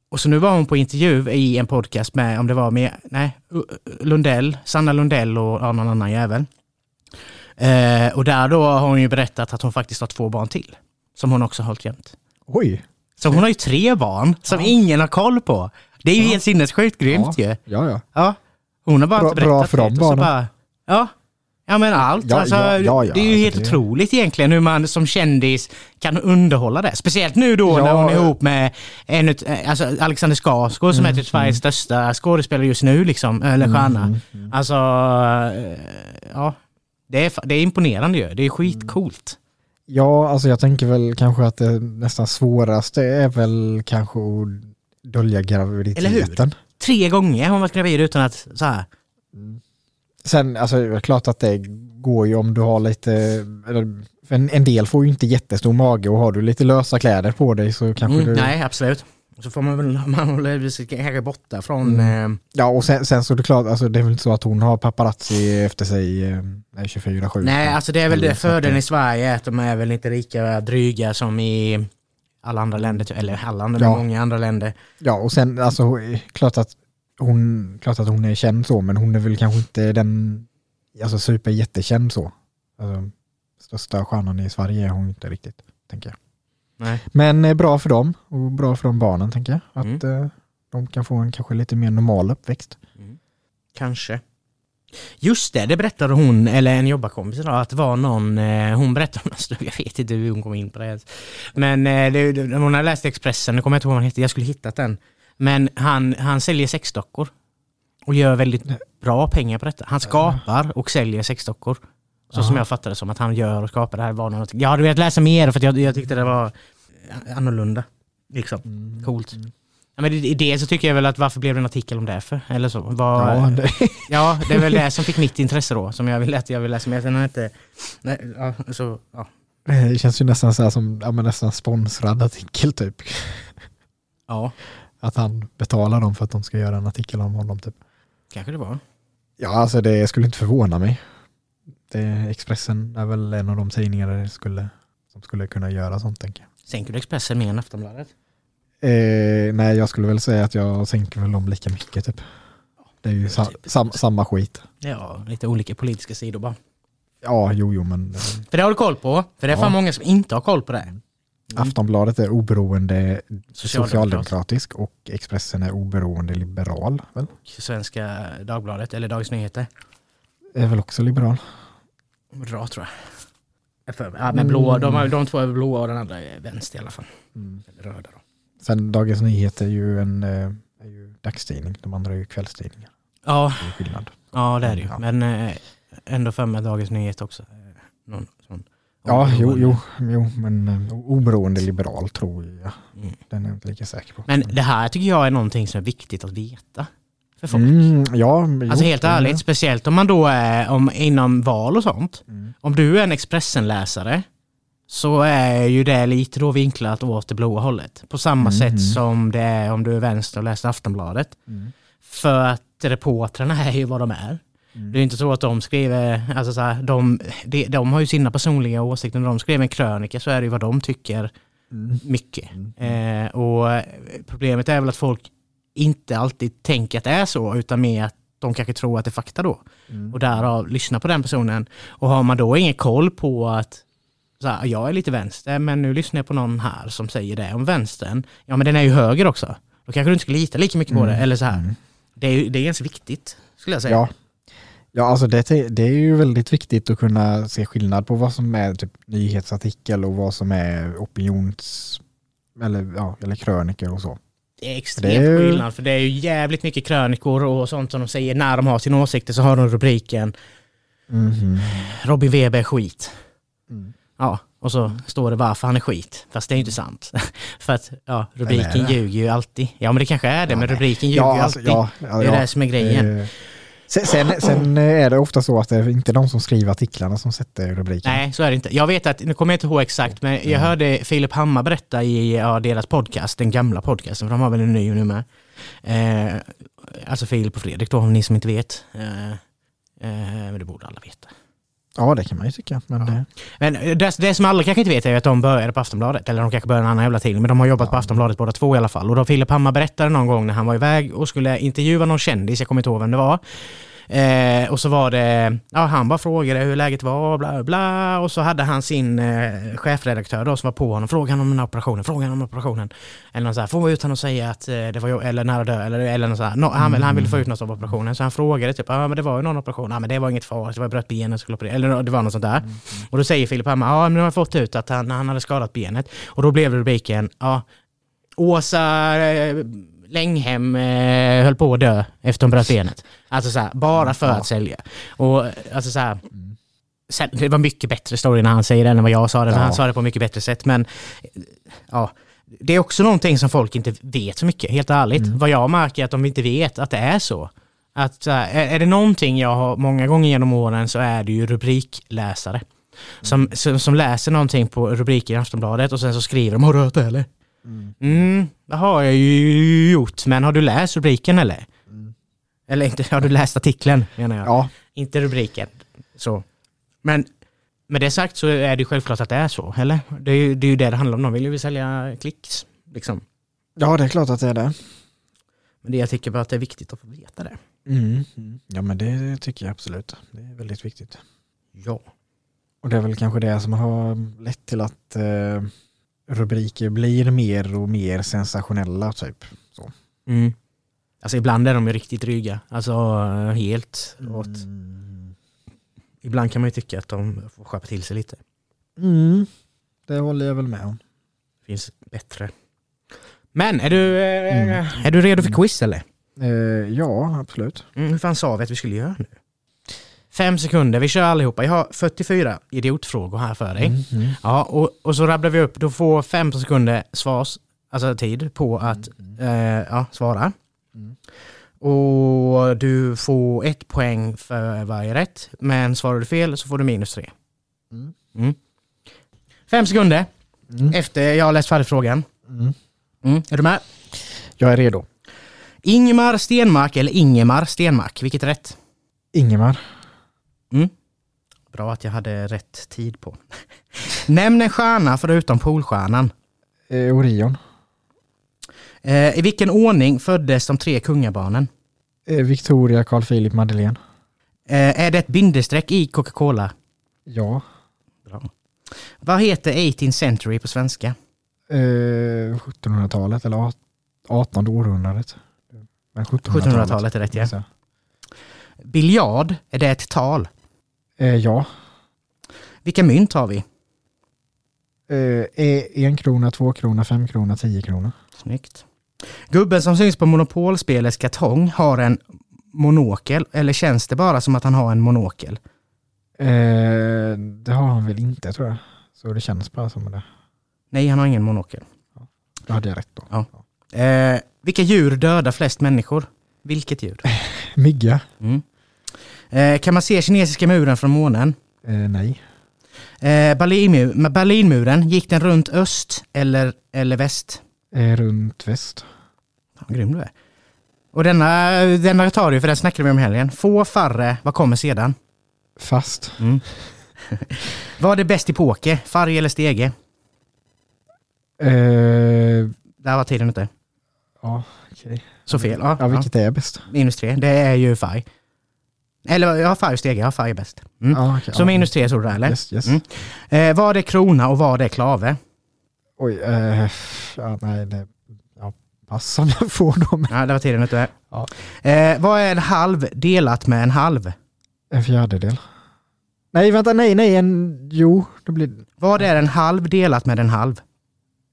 [SPEAKER 2] Och så nu var hon på intervju i en podcast med, om det var med, nej, Lundell, Sanna Lundell och ja, någon annan jävel. Eh, och där då har hon ju berättat att hon faktiskt har två barn till. Som hon också har hållit jämt.
[SPEAKER 1] Oj.
[SPEAKER 2] Så hon har ju tre barn som
[SPEAKER 1] Ja.
[SPEAKER 2] ingen har koll på. Det är ju
[SPEAKER 1] Ja.
[SPEAKER 2] helt sinnessjukt grymt ju.
[SPEAKER 1] Ja, ja.
[SPEAKER 2] Ja. Hon har bara
[SPEAKER 1] Bra-
[SPEAKER 2] inte berättat
[SPEAKER 1] bra för
[SPEAKER 2] det,
[SPEAKER 1] de barnen.
[SPEAKER 2] Bara, ja. Ja men allt.
[SPEAKER 1] Ja,
[SPEAKER 2] alltså,
[SPEAKER 1] ja, ja,
[SPEAKER 2] det är ju
[SPEAKER 1] alltså
[SPEAKER 2] helt
[SPEAKER 1] det-
[SPEAKER 2] otroligt egentligen hur man som kändis kan underhålla det. Speciellt nu då när hon är
[SPEAKER 1] eh.
[SPEAKER 2] ihop med en, eh, alltså Alexander Skarsgård som är typ Sveriges största skådespelare just nu liksom, eller stjärna.
[SPEAKER 1] Mm, mm.
[SPEAKER 2] Alltså, eh, ja. Det är, det är imponerande ju. Det är skitcoolt.
[SPEAKER 1] Ja, alltså jag tänker väl kanske att det nästan svåraste är väl kanske att dölja graviditeten.
[SPEAKER 2] Tre gånger har hon varit gravid utan att så här.
[SPEAKER 1] Sen, alltså det är klart att det går ju om du har lite, en, en del får ju inte jättestor mage och har du lite lösa kläder på dig så kanske
[SPEAKER 2] Mm,
[SPEAKER 1] du...
[SPEAKER 2] nej, absolut. Så får man väl, man håller kanske borta från...
[SPEAKER 1] Mm.
[SPEAKER 2] Eh,
[SPEAKER 1] Ja, och sen, sen så är det klart, alltså det är väl inte så att hon har paparazzi efter sig eh, 24-7.
[SPEAKER 2] Nej, alltså det är väl det fördelen i Sverige, att de är väl inte lika dryga som i alla andra länder, typ. eller alla andra,
[SPEAKER 1] Ja.
[SPEAKER 2] många andra länder.
[SPEAKER 1] Ja, och sen alltså klart att hon, klart att hon är känd så, men hon är väl kanske inte den, alltså super jättekänd så. Alltså, största stjärnan i Sverige är hon inte riktigt, tänker jag.
[SPEAKER 2] Nej.
[SPEAKER 1] Men eh, bra för dem och bra för de barnen, tänker jag. Att
[SPEAKER 2] Mm.
[SPEAKER 1] eh, de kan få en kanske lite mer normal uppväxt.
[SPEAKER 2] Kanske. Just det, det berättade hon, eller en jobbarkompis idag, att det var någon, eh, hon berättade om, alltså, jag vet inte hur hon kom in på det ens. Men det, hon hade läst Expressen, nu kommer jag inte ihåg vad han hette, jag skulle hittat den. Men han, han säljer sexdockor. Och gör väldigt bra pengar på detta. Han skapar och säljer sexdockor. Så
[SPEAKER 1] Aha.
[SPEAKER 2] som jag fattade som, att han gör och skapar det här var något. Jag hade velat läsa mer för att jag, jag tyckte det var annorlunda. Liksom. Coolt. Ja, men i det så tycker jag väl att varför blev det en artikel om det för? Eller så. Var,
[SPEAKER 1] Ja, det,
[SPEAKER 2] Ja, det är väl det som fick mitt intresse då, som jag vill att jag vill läsa mer. Sen har inte... Nej, ja, så, ja.
[SPEAKER 1] det känns ju nästan så här som, ja nästan sponsrad artikel typ.
[SPEAKER 2] ja,
[SPEAKER 1] Att han betalar dem för att de ska göra en artikel om honom typ.
[SPEAKER 2] kanske det var.
[SPEAKER 1] Ja, alltså det skulle inte förvåna mig. Det, Expressen är väl en av de tidningar där det skulle, som skulle kunna göra sånt tänker jag.
[SPEAKER 2] Sänker du Expressen mer än Aftonbladet?
[SPEAKER 1] Eh, nej, jag skulle väl säga att jag sänker väl dem lika mycket typ. Det är ju sa, sam, samma skit.
[SPEAKER 2] Ja, lite olika politiska sidor bara.
[SPEAKER 1] Ja, jo, jo, men
[SPEAKER 2] För det har du koll på, för det är fan
[SPEAKER 1] Ja.
[SPEAKER 2] många som inte har koll på det.
[SPEAKER 1] Aftonbladet är oberoende
[SPEAKER 2] Socialdemokrat.
[SPEAKER 1] socialdemokratisk och Expressen är oberoende liberal. Väl?
[SPEAKER 2] Svenska Dagbladet eller Dagens Nyheter.
[SPEAKER 1] Är väl också liberal.
[SPEAKER 2] Moderat tror jag. för. Ja, men blå, de, har- de två är blåa och den andra är vänster i alla fall. Eller röda då.
[SPEAKER 1] Sen Dagens Nyheter är ju en eh, är ju dagstidning, de andra är ju kvällstidningar.
[SPEAKER 2] Ja,
[SPEAKER 1] Det är skillnad.
[SPEAKER 2] ja det är det ju.
[SPEAKER 1] Ja.
[SPEAKER 2] Men eh, ändå för mig Dagens Nyheter också. Eh, Någon.
[SPEAKER 1] Ja, jo, jo, jo men eh, oberoende liberal tror jag.
[SPEAKER 2] Mm.
[SPEAKER 1] Den är jag inte lika säker på.
[SPEAKER 2] Men det här tycker jag är någonting som är viktigt att veta för folk.
[SPEAKER 1] Mm, ja,
[SPEAKER 2] Alltså
[SPEAKER 1] jo,
[SPEAKER 2] helt ärligt, speciellt om man då är om, inom val och sånt.
[SPEAKER 1] Mm.
[SPEAKER 2] Om du är en Expressen-läsare så är ju det lite då vinklat åt det blåa hållet. På samma
[SPEAKER 1] Mhm.
[SPEAKER 2] sätt som det är om du är vänster och läser Aftonbladet.
[SPEAKER 1] Mm.
[SPEAKER 2] För att reportrarna är ju vad de är.
[SPEAKER 1] Mm.
[SPEAKER 2] Det är inte så att de skriver, alltså så här, de, de, de har ju sina personliga åsikter. När de skriver en krönika så är det ju vad de tycker
[SPEAKER 1] Mm.
[SPEAKER 2] mycket. Eh, och problemet är väl att folk inte alltid tänker att det är så, utan mer att de kanske tror att det är fakta då.
[SPEAKER 1] Mm.
[SPEAKER 2] Och därav lyssna på den personen. Och har man då ingen koll på att så här, jag är lite vänster, men nu lyssnar jag på någon här som säger det om vänstern. Ja, men den är ju höger också. Då kanske du inte ska lita lika mycket på det. Eller så här.
[SPEAKER 1] Mm.
[SPEAKER 2] Det är, det är ganska viktigt, skulle jag säga.
[SPEAKER 1] Ja. Ja, alltså det, det är ju väldigt viktigt att kunna se skillnad på vad som är typ nyhetsartikel och vad som är opinions eller, ja, eller krönikor och så.
[SPEAKER 2] Det är extremt
[SPEAKER 1] Det är ju-
[SPEAKER 2] skillnad, för det är ju jävligt mycket krönikor och sånt som de säger när de har sina åsikter så har de rubriken
[SPEAKER 1] Mhm.
[SPEAKER 2] Robin Weber är skit.
[SPEAKER 1] Mm.
[SPEAKER 2] Ja, och så står det varför han är skit. Fast det är ju inte sant. för att ja, rubriken ljuger ju alltid. Ja men det kanske är det, men rubriken ljuger
[SPEAKER 1] Ja,
[SPEAKER 2] ju
[SPEAKER 1] alltså,
[SPEAKER 2] alltid.
[SPEAKER 1] ja, ja,
[SPEAKER 2] det är
[SPEAKER 1] ja.
[SPEAKER 2] det som är grejen.
[SPEAKER 1] Eh, Sen, sen, sen är det ofta så att det är inte de som skriver artiklarna som sätter rubriken.
[SPEAKER 2] Nej, så är det inte. Jag vet att, nu kommer jag inte ihåg exakt, men jag hörde Filip Hammar berätta i ja, deras podcast, den gamla podcasten, för de har väl en ny nu med. Eh, alltså Filip och Fredrik då, om ni som inte vet. Eh, eh, men det borde alla veta.
[SPEAKER 1] Ja, det kan man ju tycka. Men det,
[SPEAKER 2] Men eh, det, det som alla kanske inte vet är att de började på Aftonbladet, eller de kanske började en annan jävla tidning, men de har jobbat på Aftonbladet båda två i alla fall. Och då Filip Hammar berättade någon gång när han var iväg och skulle intervjua någon kändis, jag kommer inte ihåg vem det var. Eh, och så var det, ja han bara frågade hur läget var, bla bla, och så hade han sin eh, chefredaktör då som var på honom, frågade om den här operationen, frågade om operationen. Eller något så här, få ut honom och säga att eh, det var jag, eller nära dö, eller, eller något så här. Nå, han, vill- han ville få ut något av operationen, så han frågade typ, ja men det var ju någon operation, ja men det var inget farligt, det var bröt benet, skulle operera, eller det var något sånt där. Och då säger Filip Hammar, ja men nu har fått ut att han, han hade skadat benet. Och då blev rubriken, ja, Åsa eh, Länghem eh, höll på att dö efter hon bröt benet. Alltså så här, bara för att sälja. Och alltså så här, sen, det var mycket bättre story när han säger det än vad jag sa det, men
[SPEAKER 1] Ja.
[SPEAKER 2] han sa det på mycket bättre sätt. Men ja, det är också någonting som folk inte vet så mycket, helt ärligt. Vad jag märker är att de inte vet att det är så. Att, så här, är, är det någonting jag har många gånger genom åren så är det ju rubrikläsare. Som, som, som läser någonting på rubriken i Aftonbladet och sen så skriver de “Har du hört det eller?” Mm, det har jag ju gjort, men har du läst rubriken eller? Eller inte, har du läst artikeln menar jag?
[SPEAKER 1] ja,
[SPEAKER 2] Inte rubriken. Så. Men med det sagt så är det självklart att det är så, eller? Det är ju det, är ju det det handlar om. De vill ju sälja klicks. Liksom.
[SPEAKER 1] ja, det är klart att det är det.
[SPEAKER 2] Men det jag tycker bara att det är viktigt att få veta det.
[SPEAKER 1] Mm. Ja, men det tycker jag absolut. Det är väldigt viktigt.
[SPEAKER 2] Ja.
[SPEAKER 1] Och det är väl kanske det som har lett till att eh, rubriker blir mer och mer sensationella typ. Så.
[SPEAKER 2] Mm. Alltså ibland är de ju riktigt dryga. Alltså helt åt.
[SPEAKER 1] Mm.
[SPEAKER 2] Ibland kan man ju tycka att de får skärpa till sig lite.
[SPEAKER 1] Mm. Det håller jag väl med om.
[SPEAKER 2] finns bättre. Men är du, eh,
[SPEAKER 1] Mm.
[SPEAKER 2] är du redo för quiz eller?
[SPEAKER 1] Eh, ja, absolut.
[SPEAKER 2] Mm, hur fan sa vi att vi skulle göra nu? Fem sekunder, vi kör allihopa. Jag har 44 idiotfrågor här för dig.
[SPEAKER 1] Mm. Mm.
[SPEAKER 2] Ja, och, och så rabblar vi upp, du får fem sekunder svars, alltså tid på att eh, ja, svara.
[SPEAKER 1] Mm.
[SPEAKER 2] Och du får ett poäng för varje rätt, men svarar du fel så får du minus tre.
[SPEAKER 1] Mm.
[SPEAKER 2] Mm. Fem sekunder
[SPEAKER 1] Mm.
[SPEAKER 2] efter jag har läst färdigt frågan.
[SPEAKER 1] Mm.
[SPEAKER 2] Mm. Är du med?
[SPEAKER 1] Jag är redo.
[SPEAKER 2] Ingmar Stenmark eller Ingemar Stenmark, vilket är rätt?
[SPEAKER 1] Ingemar.
[SPEAKER 2] Mm. Bra att jag hade rätt tid på. Nämn en stjärna förutom Polstjärnan.
[SPEAKER 1] Eh, Orion.
[SPEAKER 2] Eh, I vilken ordning föddes de tre kungabarnen?
[SPEAKER 1] Eh, Victoria, Carl Philip, Madeleine.
[SPEAKER 2] Eh, är det ett bindestreck i Coca-Cola?
[SPEAKER 1] Ja.
[SPEAKER 2] Bra. Vad heter 18th century på svenska?
[SPEAKER 1] Eh, 1700-talet eller 18 århundradet. Men 1700-talet.
[SPEAKER 2] 1700-talet är rätt ja. Biljard, är det ett tal?
[SPEAKER 1] Eh, ja.
[SPEAKER 2] Vilka mynt har vi?
[SPEAKER 1] Eh, e- en krona, två krona, fem krona, tio krona.
[SPEAKER 2] Snyggt. Gubben som syns på monopolspelets kartong har en monokel, eller känns det bara som att han har en monokel?
[SPEAKER 1] Eh, det har han väl inte tror jag. Så det känns bara som det.
[SPEAKER 2] Nej, han har ingen monokel.
[SPEAKER 1] Då hade jag rätt då.
[SPEAKER 2] Ja. Eh, vilka djur dödar flest människor? Vilket djur?
[SPEAKER 1] Mygga?
[SPEAKER 2] Mm. Eh, kan man se kinesiska muren från månen?
[SPEAKER 1] Eh, nej.
[SPEAKER 2] Eh, Berlinmu- Berlinmuren, gick den runt öst eller, eller väst?
[SPEAKER 1] Eh, runt väst.
[SPEAKER 2] Fan, grym du är. Och denna, denna tar du, för den snackade vi om helgen. Få färre, vad kommer sedan?
[SPEAKER 1] Fast.
[SPEAKER 2] Mm. vad är bäst i poker? Farg eller stege?
[SPEAKER 1] Eh,
[SPEAKER 2] Där var tiden ute.
[SPEAKER 1] ja, okej.
[SPEAKER 2] Så fel. Ja,
[SPEAKER 1] Ja, vilket är bäst?
[SPEAKER 2] Minus tre, det är ju färg. Eller ja, färg och stege. Ja, färg är bäst. Mm.
[SPEAKER 1] Ja, okej,
[SPEAKER 2] Så
[SPEAKER 1] ja.
[SPEAKER 2] minus tre tror du där, eller?
[SPEAKER 1] Yes, yes.
[SPEAKER 2] Mm. Eh, vad är krona och vad är klave?
[SPEAKER 1] Oj, eh, ja, nej, det, ja, pass om jag får dem.
[SPEAKER 2] Ja, där var tiden ute.
[SPEAKER 1] Ja.
[SPEAKER 2] Eh, vad är en halv delat med en halv?
[SPEAKER 1] En fjärdedel. Nej, vänta, nej, nej, en, jo, det blir,
[SPEAKER 2] Vad är en halv delat med en halv?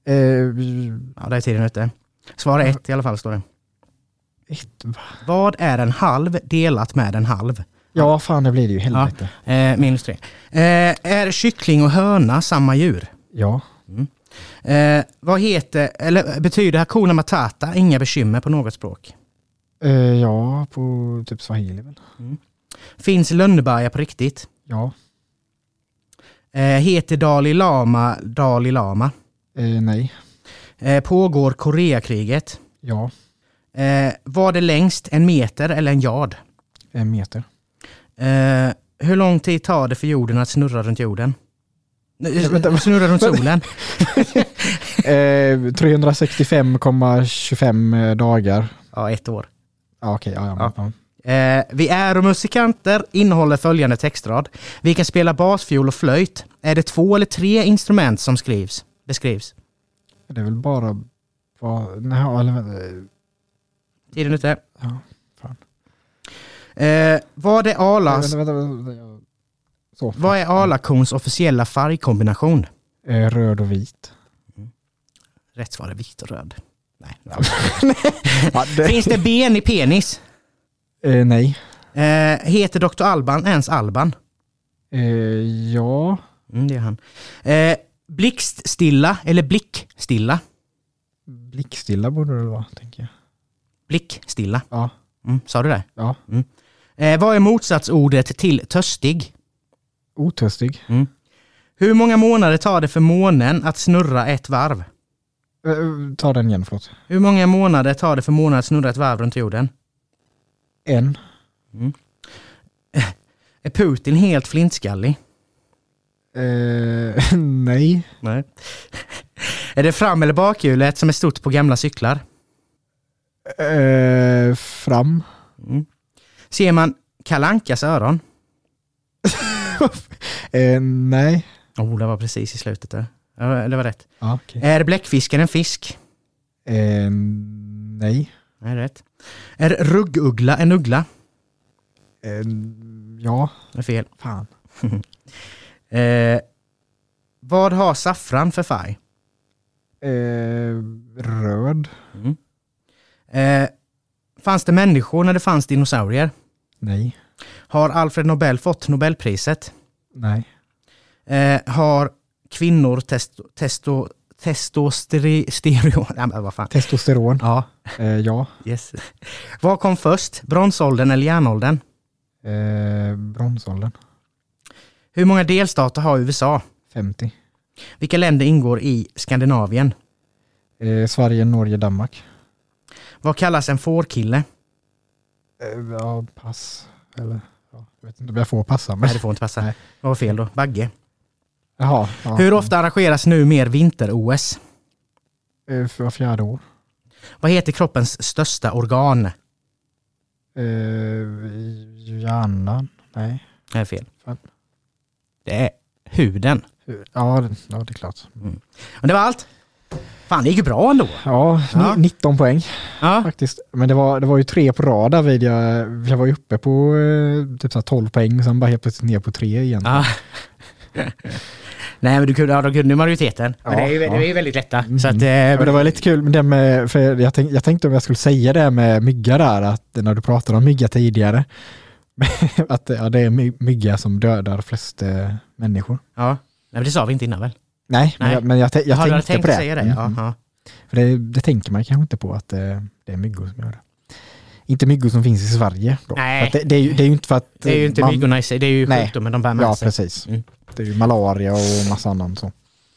[SPEAKER 1] eh,
[SPEAKER 2] Ja, där är tiden ute. Svar ett i alla fall står det.
[SPEAKER 1] Ett, va?
[SPEAKER 2] Vad är en halv delat med en halv?
[SPEAKER 1] Ja, fan det blir det ju, helvete.
[SPEAKER 2] Eh, minus tre. Eh, är kyckling och höna samma djur?
[SPEAKER 1] Ja.
[SPEAKER 2] Eh, vad heter, eller betyder Hakuna Matata inga bekymmer på något språk?
[SPEAKER 1] Eh, ja, på typ swahili väl?
[SPEAKER 2] Finns Lönneberga på riktigt?
[SPEAKER 1] Ja.
[SPEAKER 2] Eh, heter Dalai Lama Dalai Lama?
[SPEAKER 1] Eh, nej.
[SPEAKER 2] Pågår Koreakriget?
[SPEAKER 1] Ja.
[SPEAKER 2] Eh, var det längst en meter eller en yard?
[SPEAKER 1] En meter.
[SPEAKER 2] Eh, hur lång tid tar det för jorden att snurra runt jorden?
[SPEAKER 1] Vänta,
[SPEAKER 2] snurra runt solen?
[SPEAKER 1] Eh, 365,25 dagar.
[SPEAKER 2] Ja, ett år.
[SPEAKER 1] Ja, okej. ja, ja,
[SPEAKER 2] Ja.
[SPEAKER 1] ja.
[SPEAKER 2] Eh, vi är musikanter innehåller följande textrad. Vi kan spela basfiol och flöjt. Är det två eller tre instrument som skrivs? beskrivs?
[SPEAKER 1] Det är väl bara... bara nej, eller,
[SPEAKER 2] Tiden ute.
[SPEAKER 1] ja, fan.
[SPEAKER 2] Eh, vad är Arlas,
[SPEAKER 1] Vänta, vänta, vänta. Så.
[SPEAKER 2] vad är Arlakons officiella färgkombination?
[SPEAKER 1] Eh, röd och vit.
[SPEAKER 2] Rätt svar är vit och röd. Nej.
[SPEAKER 1] Det,
[SPEAKER 2] Finns det ben i penis?
[SPEAKER 1] eh, nej.
[SPEAKER 2] Eh, heter Dr. Alban ens Alban?
[SPEAKER 1] Eh, ja.
[SPEAKER 2] Mm, det är han. Eh, blickstilla eller blickstilla?
[SPEAKER 1] Blickstilla borde det vara, tänker jag.
[SPEAKER 2] Blickstilla.
[SPEAKER 1] Ja.
[SPEAKER 2] Mm, sa du det?
[SPEAKER 1] Ja.
[SPEAKER 2] Eh, vad är motsatsordet till törstig?
[SPEAKER 1] Otörstig.
[SPEAKER 2] Hur många månader tar det för månen att snurra ett varv?
[SPEAKER 1] Eh, ta den igen, förlåt.
[SPEAKER 2] Hur många månader tar det för månen att snurra ett varv runt jorden?
[SPEAKER 1] En.
[SPEAKER 2] Är Putin helt flintskallig?
[SPEAKER 1] Eh, nej.
[SPEAKER 2] Nej. är det fram eller bakhjulet som är stort på gamla cyklar?
[SPEAKER 1] Eh, fram.
[SPEAKER 2] Ser man Kalankas öron?
[SPEAKER 1] Eh, nej.
[SPEAKER 2] Oh, det var precis i slutet där. Ja, det var rätt.
[SPEAKER 1] Ja, okej.
[SPEAKER 2] Är bläckfisken en fisk?
[SPEAKER 1] Eh, nej.
[SPEAKER 2] Nej, rätt. Är rugguggla en uggla?
[SPEAKER 1] Eh, ja.
[SPEAKER 2] Det är fel.
[SPEAKER 1] Fan.
[SPEAKER 2] Eh, vad har saffran för färg?
[SPEAKER 1] Eh, röd.
[SPEAKER 2] Eh, fanns det människor när det fanns dinosaurier?
[SPEAKER 1] Nej.
[SPEAKER 2] Har Alfred Nobel fått Nobelpriset?
[SPEAKER 1] Nej.
[SPEAKER 2] Eh, har kvinnor testo, testo, testostereo... Nej, vad fan.
[SPEAKER 1] Testosteron.
[SPEAKER 2] Ja,
[SPEAKER 1] Eh, ja.
[SPEAKER 2] yes. Vad kom först? Bronsåldern eller järnåldern?
[SPEAKER 1] Eh, bronsåldern.
[SPEAKER 2] Hur många delstater har USA?
[SPEAKER 1] 50.
[SPEAKER 2] Vilka länder ingår i Skandinavien?
[SPEAKER 1] Eh, Sverige, Norge, Danmark.
[SPEAKER 2] Vad kallas en fårkille?
[SPEAKER 1] Eh, ja, pass. Eller, ja, jag vet inte om jag får passa. Men...
[SPEAKER 2] Nej, det får inte passa.
[SPEAKER 1] Nej.
[SPEAKER 2] Vad var fel då? Bagge.
[SPEAKER 1] Jaha. Ja.
[SPEAKER 2] Hur ofta arrangeras nu mer vinter-OS?
[SPEAKER 1] Eh, för fjärde år.
[SPEAKER 2] Vad heter kroppens största organ?
[SPEAKER 1] Eh, hjärnan. Nej.
[SPEAKER 2] Det är fel.
[SPEAKER 1] Fan.
[SPEAKER 2] Det är huden.
[SPEAKER 1] Ja, det, ja, det är klart.
[SPEAKER 2] Och det var allt. Fan, det gick ju bra ändå.
[SPEAKER 1] Ja,
[SPEAKER 2] Ja.
[SPEAKER 1] ni- 19 poäng
[SPEAKER 2] Ja,
[SPEAKER 1] faktiskt. Men det var, det var ju tre på rad där vid jag, jag var ju uppe på eh, typ så här 12 poäng, sen bara helt plötsligt ner på tre igen.
[SPEAKER 2] ja. Nej, men du kunde, ja, de kunde majoriteten. Men
[SPEAKER 1] Ja,
[SPEAKER 2] det är ju det.
[SPEAKER 1] Mm.
[SPEAKER 2] är ju väldigt lätta. Så att, eh,
[SPEAKER 1] Ja, men det var lite kul det med, för jag, tänk, jag tänkte om jag skulle säga det med mygga där, att när du pratade om mygga tidigare, att ja, det är my- mygga som dödar flest eh, människor.
[SPEAKER 2] ja. Nej, men det sa vi inte innan väl?
[SPEAKER 1] Nej, men
[SPEAKER 2] Nej.
[SPEAKER 1] jag, men jag, tä- jag
[SPEAKER 2] Har du
[SPEAKER 1] tänkte
[SPEAKER 2] tänkt
[SPEAKER 1] på det.
[SPEAKER 2] säga det?
[SPEAKER 1] Mm.
[SPEAKER 2] Ja, ja.
[SPEAKER 1] För det, det tänker man kanske inte på att eh, det är myggor som gör det. Inte myggor som finns i Sverige. Då.
[SPEAKER 2] Nej.
[SPEAKER 1] Det, det, är ju, det är ju inte för att...
[SPEAKER 2] Det är ju inte
[SPEAKER 1] man-
[SPEAKER 2] myggorna i sig, det är ju sjukdomen de bär med
[SPEAKER 1] Ja,
[SPEAKER 2] sig.
[SPEAKER 1] precis.
[SPEAKER 2] Mm.
[SPEAKER 1] Det är ju malaria och massa annat så.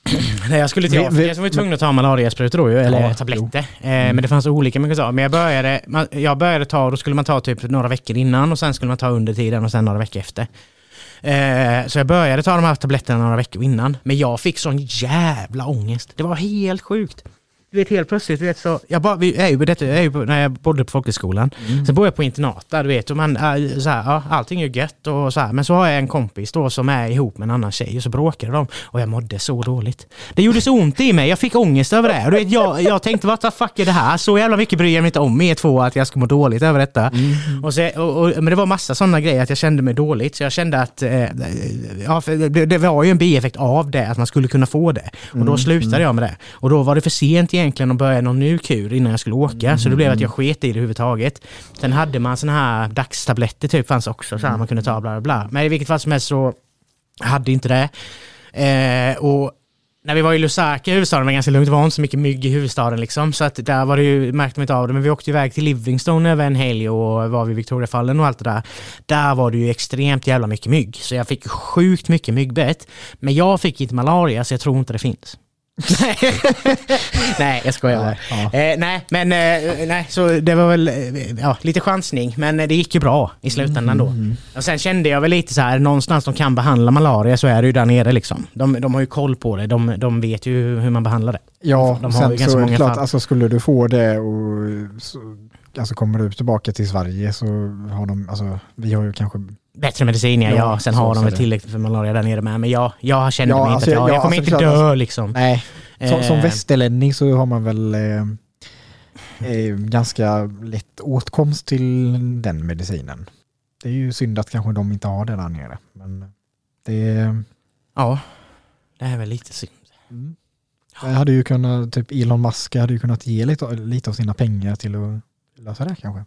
[SPEAKER 2] Nej, jag skulle till
[SPEAKER 1] Vi-
[SPEAKER 2] Afrika
[SPEAKER 1] vi-
[SPEAKER 2] så var jag tvungen att ta malariasprutor då ju, eller
[SPEAKER 1] Ja,
[SPEAKER 2] tabletter. Eh, Men det fanns olika man kunde ta. Men jag började, man, jag började ta, då skulle man ta typ några veckor innan och sen skulle man ta under tiden och sen några veckor efter. Eh, så jag började ta de här tabletterna några veckor innan. Men jag fick sån jävla ångest. Det var helt sjukt. Du vet helt plötsligt, du vet så, jag, bara, vi är ju detta, jag är ju när jag bodde på folkhögskolan. Sen bor jag på internat där, du vet, och man, så här, ja, allting är gött och så här. Men så har jag en kompis då som är ihop med en annan tjej och så bråkade de och jag mådde så dåligt. Det gjorde så ont i mig, jag fick ångest över det. Du vet, jag, jag tänkte, vad the fuck är det här? Så jävla mycket bryr jag mig inte om er två att jag ska må dåligt över detta. Och så, och, och, men det var massa sådana grejer att jag kände mig dåligt. Så jag kände att, eh, ja, det, det var ju en bieffekt av det, att man skulle kunna få det. Och då slutade jag med det. Och då var det för sent egentligen att börja någon ny kur innan jag skulle åka. Så det blev att jag sket i det överhuvudtaget. Sen hade man sådana här dagstabletter typ fanns också, så här man kunde ta bla bla bla. Men i vilket fall som helst så hade inte det. Eh, och när vi var i Lusaka i huvudstaden var det ganska lugnt, det var inte så mycket mygg i huvudstaden liksom. Så att där var det ju, märkte man inte av det. Men vi åkte iväg till Livingstone över en helg och var vid Victoriafallen och allt det där. Där var det ju extremt jävla mycket mygg. Så jag fick sjukt mycket myggbett. Men jag fick inte malaria så jag tror inte det finns. Nej. jag skojar bara.
[SPEAKER 1] Ja.
[SPEAKER 2] Eh, nej, men eh, nej, så det var väl eh, ja, lite chansning. Men det gick ju bra i slutändan då. Och sen kände jag väl lite så här, någonstans de kan behandla malaria så är det ju där nere liksom. De, de har ju koll på det, de, de vet ju hur man behandlar det.
[SPEAKER 1] Ja,
[SPEAKER 2] De
[SPEAKER 1] sen så är det klart,
[SPEAKER 2] fall.
[SPEAKER 1] alltså skulle du få det och så, alltså kommer du tillbaka till Sverige så har de, alltså vi har ju kanske
[SPEAKER 2] Bättre medicin ja,
[SPEAKER 1] Ja,
[SPEAKER 2] ja. sen har de väl tillräckligt för malaria där nere med. Men jag, jag kände
[SPEAKER 1] Ja,
[SPEAKER 2] mig
[SPEAKER 1] alltså,
[SPEAKER 2] inte att jag,
[SPEAKER 1] ja,
[SPEAKER 2] jag kommer
[SPEAKER 1] alltså,
[SPEAKER 2] inte dö liksom.
[SPEAKER 1] Nej, som, som
[SPEAKER 2] Eh,
[SPEAKER 1] västerlänning så har man väl eh, eh, ganska lätt åtkomst till den medicinen. Det är ju synd att kanske de inte har det där nere. Men det,
[SPEAKER 2] Ja, det är väl lite synd.
[SPEAKER 1] det hade ju kunnat, typ Elon Musk hade ju kunnat ge lite, lite av sina pengar till att lösa det kanske.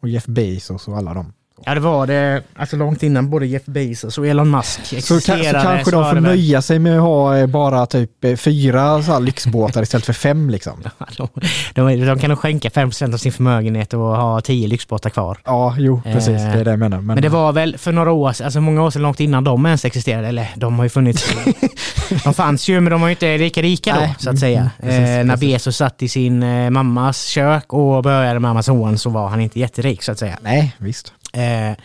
[SPEAKER 1] Och Jeff Bezos och alla dem.
[SPEAKER 2] Ja det var det, alltså långt innan både Jeff Bezos och Elon Musk
[SPEAKER 1] Så,
[SPEAKER 2] existerade.
[SPEAKER 1] så kanske de får nöja sig med att ha eh, bara typ eh, fyra så lyxbåtar istället för fem liksom.
[SPEAKER 2] de, de, de kan nog skänka 5% av sin förmögenhet och ha 10 lyxbåtar kvar.
[SPEAKER 1] Ja, jo, precis.
[SPEAKER 2] Eh,
[SPEAKER 1] Det är det jag menar. Men,
[SPEAKER 2] Men det var väl för några år sedan, alltså många år sedan långt innan de ens existerade, eller de har ju funnits. de fanns ju men de var ju inte lika rika då
[SPEAKER 1] Nej,
[SPEAKER 2] så att säga.
[SPEAKER 1] mm, precis,
[SPEAKER 2] eh, när. Bezos satt i sin eh, mammas kök och började med Amazon så var han inte jätterik så att säga.
[SPEAKER 1] Nej, visst.
[SPEAKER 2] Eh,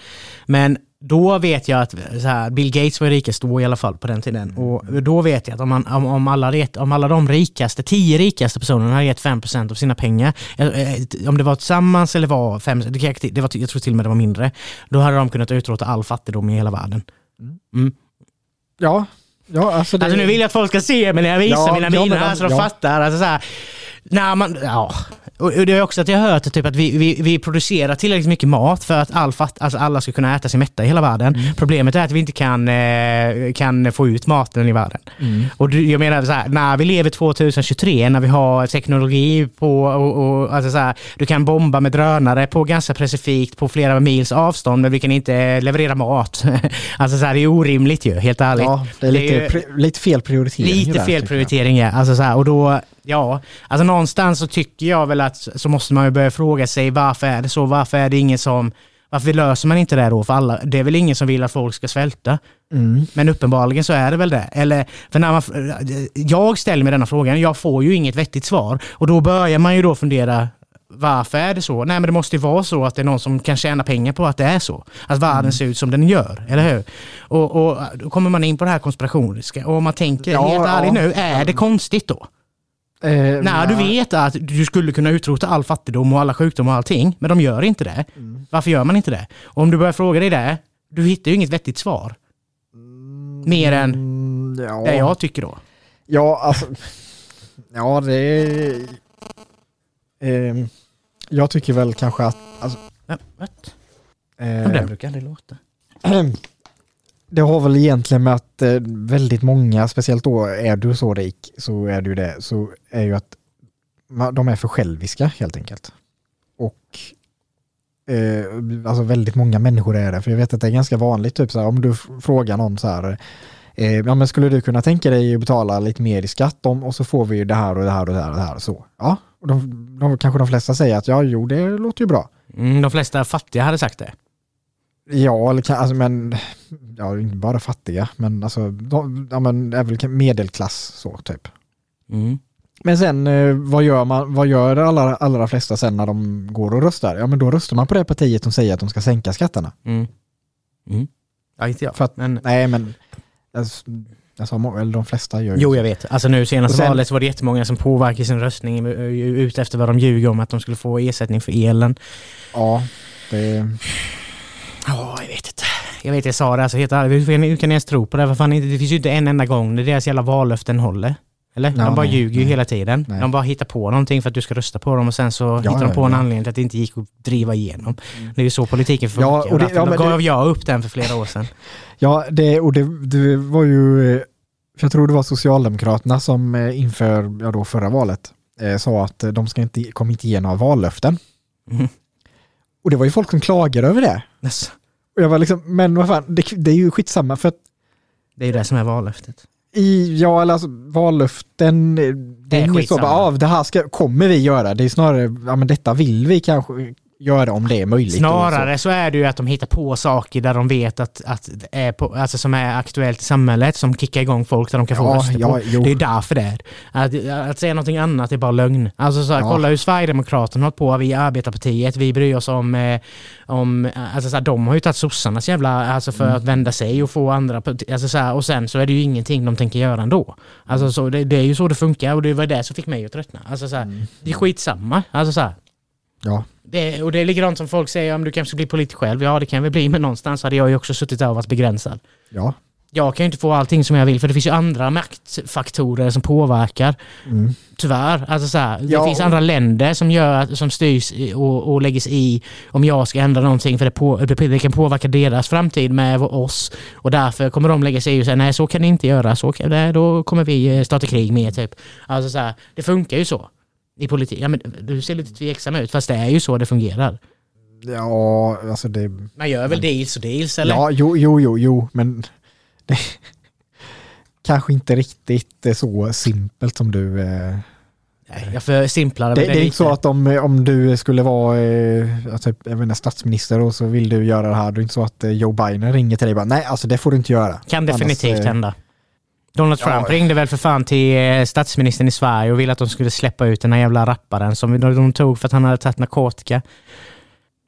[SPEAKER 2] men då vet jag att så här, Bill Gates var rikast då i alla fall på den tiden. Och då vet jag att om, man, om, om, alla, ret- om alla de rikaste, tio rikaste personerna hade gett 5% av sina pengar, eh, eh, om det var tillsammans eller var 5 det, var, jag tror till och med det var mindre, då hade de kunnat utrota all fattigdom i hela världen. Mm.
[SPEAKER 1] Ja, ja alltså det...
[SPEAKER 2] Alltså nu vill jag att folk ska se mig när jag visar
[SPEAKER 1] Ja,
[SPEAKER 2] mina
[SPEAKER 1] ja,
[SPEAKER 2] miner
[SPEAKER 1] men
[SPEAKER 2] här så de
[SPEAKER 1] ja.
[SPEAKER 2] fattar. Alltså så här, man, ja. Och det är också att jag har hört typ att vi, vi, vi producerar tillräckligt mycket mat för att all fatt, alltså alla ska kunna äta sig mätta i hela världen.
[SPEAKER 1] Mm.
[SPEAKER 2] Problemet är att vi inte kan, eh, kan få ut maten i världen.
[SPEAKER 1] Mm.
[SPEAKER 2] Och jag menar så här, när vi lever 2023, när vi har teknologi på och, och alltså så här, du kan bomba med drönare på ganska specifikt på flera mils avstånd men vi kan inte leverera mat. alltså så här, det är orimligt ju, helt ärligt.
[SPEAKER 1] Ja, det är
[SPEAKER 2] Det är
[SPEAKER 1] lite,
[SPEAKER 2] ju-
[SPEAKER 1] lite fel prioritering.
[SPEAKER 2] Lite fel prioritering ja. Alltså så här, och då, ja, alltså någonstans så tycker jag väl att så måste man ju börja fråga sig varför är det så? Varför är det ingen som, varför löser man inte det då för alla? Det är väl ingen som vill att folk ska svälta?
[SPEAKER 1] Mm.
[SPEAKER 2] Men uppenbarligen så är det väl det. Eller, för när man, jag ställer mig denna frågan, jag får ju inget vettigt svar. Och då börjar man ju då fundera, varför är det så? Nej men det måste ju vara så att det är någon som kan tjäna pengar på att det är så. Att världen ser ut som den gör, eller hur? Och, och då kommer man in på det här konspiratoriska. Och om man tänker
[SPEAKER 1] Ja,
[SPEAKER 2] helt
[SPEAKER 1] ja.
[SPEAKER 2] ärligt nu, är det konstigt då?
[SPEAKER 1] Eh,
[SPEAKER 2] När du vet att du skulle kunna utrota all fattigdom och alla sjukdomar och allting, men de gör inte det. Varför gör man inte det? Och om du börjar fråga dig det, du hittar ju inget vettigt svar. Mer än
[SPEAKER 1] Mm, ja.
[SPEAKER 2] det jag tycker då.
[SPEAKER 1] Ja, alltså. ja, det är... Eh, jag tycker väl kanske att... Alltså,
[SPEAKER 2] Ja,
[SPEAKER 1] eh,
[SPEAKER 2] Ja, den brukar aldrig låta.
[SPEAKER 1] det har väl egentligen med att eh, väldigt många, speciellt då är du så rik, så är du det, så är ju att de är för själviska helt enkelt. Och eh, alltså väldigt många människor är det, för jag vet att det är ganska vanligt, typ så här, om du frågar någon så här, eh, ja men skulle du kunna tänka dig att betala lite mer i skatt om, och så får vi ju det här och det här och det här och det här och så. Ja, och de, de, kanske de flesta säger att ja, jo det låter ju bra.
[SPEAKER 2] Mm, de flesta fattiga hade sagt det.
[SPEAKER 1] Ja, eller alltså, men ja, inte bara fattiga, men alltså, de, ja, men är väl medelklass så typ.
[SPEAKER 2] Mm.
[SPEAKER 1] Men sen eh, vad gör man, vad gör alla, allra flesta sen när de går och röstar? Ja, men då röstar man på det partiet som säger att de ska sänka skatterna.
[SPEAKER 2] Mm. Mm. Ja, inte jag.
[SPEAKER 1] För att,
[SPEAKER 2] men,
[SPEAKER 1] nej, men alltså, alltså, eller de flesta gör ju
[SPEAKER 2] jo, jag vet. Alltså nu senaste
[SPEAKER 1] sen-
[SPEAKER 2] valet så var det jättemånga som påverkade sin röstning eh, ut efter vad de ljuger om att de skulle få ersättning för elen.
[SPEAKER 1] Ja, det,
[SPEAKER 2] Ja, jag vet inte. Jag vet, jag sa det alltså helt ärligt. Hur kan- Hur kan ni ens tro på det? För fan, det finns ju inte en enda gång när deras jävla vallöften håller. Eller?
[SPEAKER 1] Ja,
[SPEAKER 2] de bara
[SPEAKER 1] nej,
[SPEAKER 2] ljuger ju hela tiden.
[SPEAKER 1] Nej.
[SPEAKER 2] De bara hittar på någonting för att du ska rösta på dem och sen så hittar de
[SPEAKER 1] ja,
[SPEAKER 2] på en
[SPEAKER 1] ja.
[SPEAKER 2] anledning till att det inte gick att driva igenom. Det är ju så politiken funkar.
[SPEAKER 1] Ja, och det- ja, men
[SPEAKER 2] gav
[SPEAKER 1] det-
[SPEAKER 2] jag upp den för flera år sedan.
[SPEAKER 1] ja, det, och det, det var ju, eh, jag tror det var Socialdemokraterna som eh, inför ja, då förra valet eh, sa att de ska inte, kommer inte ge några vallöften.
[SPEAKER 2] Mm.
[SPEAKER 1] Och det var ju folk som klagade över det.
[SPEAKER 2] Alltså,
[SPEAKER 1] Och jag var liksom, men vad fan, det, det är ju skitsamma för att
[SPEAKER 2] Det är ju det som är vallöftet.
[SPEAKER 1] i, ja eller alltså vallöften, det
[SPEAKER 2] är
[SPEAKER 1] är inget så bara, ah, det här ska, kommer vi göra, det är snarare, ja men detta vill vi kanske göra om det är möjligt.
[SPEAKER 2] Snarare så är det ju att de hittar på saker där de vet att, att det är på, alltså som är aktuellt i samhället, som kickar igång folk där de kan få
[SPEAKER 1] Ja,
[SPEAKER 2] röster
[SPEAKER 1] ja,
[SPEAKER 2] på.
[SPEAKER 1] jo.
[SPEAKER 2] Det är därför det är. Att, att säga någonting annat är bara lögn. Alltså så här,
[SPEAKER 1] Ja.
[SPEAKER 2] kolla hur Sverigedemokraterna har hållit på, vi är arbetarpartiet, vi bryr oss om, eh, om alltså så här, de har ju tagit sossarnas jävla, alltså för
[SPEAKER 1] Mm.
[SPEAKER 2] att vända sig och få andra, alltså så här, och sen så är det ju ingenting de tänker göra ändå. Alltså så, det, det är ju så det funkar och det var det som fick mig att tröttna. Alltså så här,
[SPEAKER 1] Mm.
[SPEAKER 2] det är skitsamma. Alltså så
[SPEAKER 1] Ja,
[SPEAKER 2] det, och det är likadant som folk säger, om du kanske ska bli politiker själv. Ja, det kan jag väl bli, men någonstans hade jag ju också suttit där och varit begränsad.
[SPEAKER 1] ja.
[SPEAKER 2] Jag kan ju inte få allting som jag vill, för det finns ju andra maktfaktorer som påverkar.
[SPEAKER 1] Mm.
[SPEAKER 2] Tyvärr. Alltså så här, det
[SPEAKER 1] Ja,
[SPEAKER 2] finns
[SPEAKER 1] och-
[SPEAKER 2] andra länder som, gör, som styrs och, och läggs i om jag ska ändra någonting, för det, på, det kan påverka deras framtid med oss. Och därför kommer de lägga sig i och säga, nej så kan ni inte göra, så kan, nej, då kommer vi eh, starta krig med er, typ. Alltså så här, det funkar ju så. I politik. Ja, men du ser lite tveksam ut, fast det är ju så det fungerar.
[SPEAKER 1] Ja, alltså det...
[SPEAKER 2] Man gör väl deals och deals eller?
[SPEAKER 1] Ja, jo, jo, jo, jo, men det kanske inte riktigt är så simpelt som du... Eh,
[SPEAKER 2] Nej, jag försimplade
[SPEAKER 1] det,
[SPEAKER 2] väl
[SPEAKER 1] det är inte så att om, om du skulle vara eh, typ, jag vet inte, statsminister och så vill du göra det här, det är inte så att eh, Joe Biden ringer till dig och bara nej, alltså det får du inte göra.
[SPEAKER 2] Kan definitivt
[SPEAKER 1] Annars, eh,
[SPEAKER 2] hända. Donald
[SPEAKER 1] ja.
[SPEAKER 2] Trump ringde väl för fan till eh, statsministern i Sverige och ville att de skulle släppa ut den här jävla rapparen som de, de tog för att han hade tagit narkotika.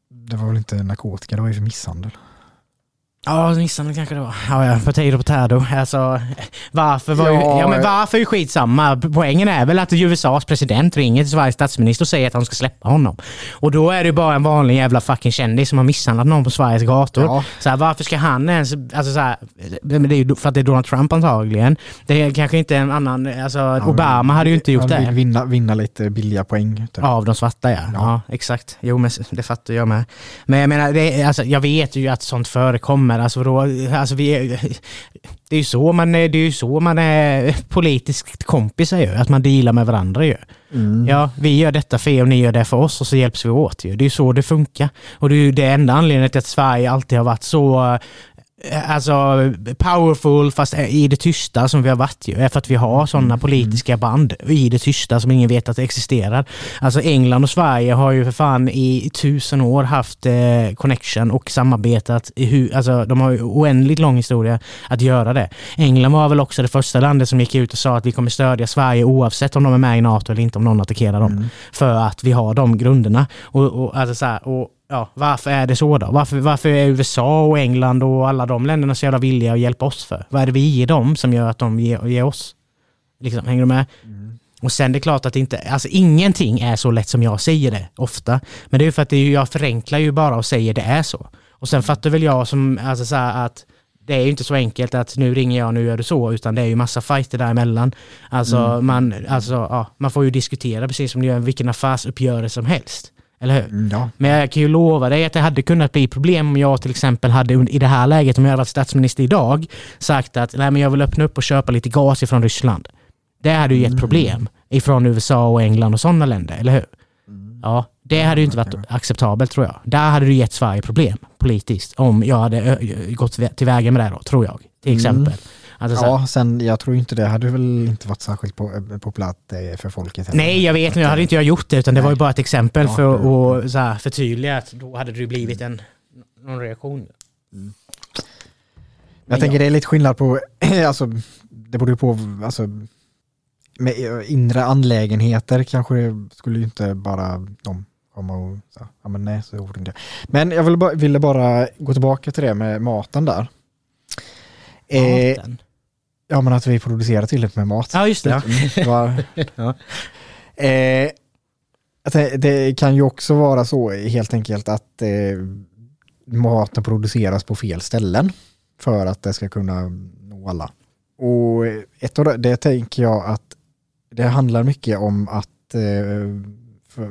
[SPEAKER 1] Det var väl inte narkotika, det var ju för misshandel.
[SPEAKER 2] Ja, misshandel kanske det var. Ja, ja, potato potato. Alltså, varför var ju,
[SPEAKER 1] Ja,
[SPEAKER 2] ja, men varför är ju skitsamma. Poängen är väl att USAs president ringer till Sveriges statsminister och säger att han ska släppa honom. Och då är det ju bara en vanlig jävla fucking kändis som har misshandlat någon på Sveriges gator.
[SPEAKER 1] Ja.
[SPEAKER 2] Så här, varför ska han ens... Alltså så här, det är ju för att det är Donald Trump antagligen. Det är kanske inte en annan... Alltså, Obama hade ju inte gjort
[SPEAKER 1] Han vill
[SPEAKER 2] det.
[SPEAKER 1] vinna, vinna lite billiga poäng. Typ.
[SPEAKER 2] Av de svarta ja. ja.
[SPEAKER 1] Ja.
[SPEAKER 2] exakt. Jo men det fattar jag med. Men jag menar, det, alltså, jag vet ju att sånt förekommer. Alltså, då, alltså, vi, är- det är ju så man, är- det är så man är politiskt kompisar ju. Att man dealar med varandra ju.
[SPEAKER 1] Mm.
[SPEAKER 2] Ja, vi gör detta för er och ni gör det för oss och så hjälps vi åt ju. Det är ju så det funkar. Och det är ju det enda anledningen till att Sverige alltid har varit så Alltså powerful fast i det tysta som vi har varit ju. För att vi har sådana politiska band i det tysta som ingen vet att det existerar. Alltså England och Sverige har ju för fan i tusen år haft eh, connection och samarbetat. I hu- alltså de har ju oändligt lång historia att göra det. England var väl också det första landet som gick ut och sa att vi kommer stödja Sverige oavsett om de är med i NATO eller inte, om någon attackerar dem.
[SPEAKER 1] Mm.
[SPEAKER 2] För att vi har de grunderna. Och, och, alltså så här, och ja, varför är det så då? Varför, varför är USA och England och alla de länderna så jävla villiga att hjälpa oss för? Vad är det vi ger dem som gör att de ger, ger oss? Liksom, hänger du med? Och sen det är klart att inte, alltså ingenting är så lätt som jag säger det ofta. Men det är ju för att är, jag förenklar ju bara och säger det är så. Och sen fattar väl jag som, alltså så att Det är ju inte så enkelt att nu ringer jag, nu gör du så, utan det är ju massa fighter däremellan. Alltså,
[SPEAKER 1] Mm.
[SPEAKER 2] man, alltså ja, man får ju diskutera precis som du gör vilken affärsuppgörelse som helst. Eller hur?
[SPEAKER 1] Mm, Ja,
[SPEAKER 2] Men jag kan ju lova dig att det hade kunnat bli problem om jag till exempel hade i det här läget, om jag hade varit statsminister idag, sagt att Nej, men jag vill öppna upp och köpa lite gas ifrån Ryssland. Det hade ju gett problem ifrån USA och England och sådana länder, eller hur? Ja, det hade ju inte varit acceptabelt tror jag. Där hade det gett Sverige problem politiskt om jag hade gått vä- tillväga med det då, tror jag. Till exempel. Alltså,
[SPEAKER 1] ja sen jag tror inte det hade väl inte varit särskilt po eh, populärt eh, för folket. heller.
[SPEAKER 2] Nej, jag vet, nu hade inte jag gjort det, utan det var ju
[SPEAKER 1] Nej.
[SPEAKER 2] bara ett exempel
[SPEAKER 1] Ja,
[SPEAKER 2] för att så här, förtydliga att då hade det blivit en, någon reaktion.
[SPEAKER 1] Jag tänker det är lite skillnad på, alltså det beror ju på, alltså med eh, inre anlägenheter kanske skulle ju inte bara de komma och, så, ja men nej så gjorde inte jag. Men jag ville bara, ville bara gå tillbaka till det med maten där. Eh,
[SPEAKER 2] Maten.
[SPEAKER 1] Ja men att vi producerar tillräckligt med mat.
[SPEAKER 2] Ja, just det.
[SPEAKER 1] Det var-
[SPEAKER 2] Ja.
[SPEAKER 1] Eh, det kan ju också vara så helt enkelt att eh, maten produceras på fel ställen för att det ska kunna nå alla. Och ett av det, det tänker jag att det handlar mycket om att eh,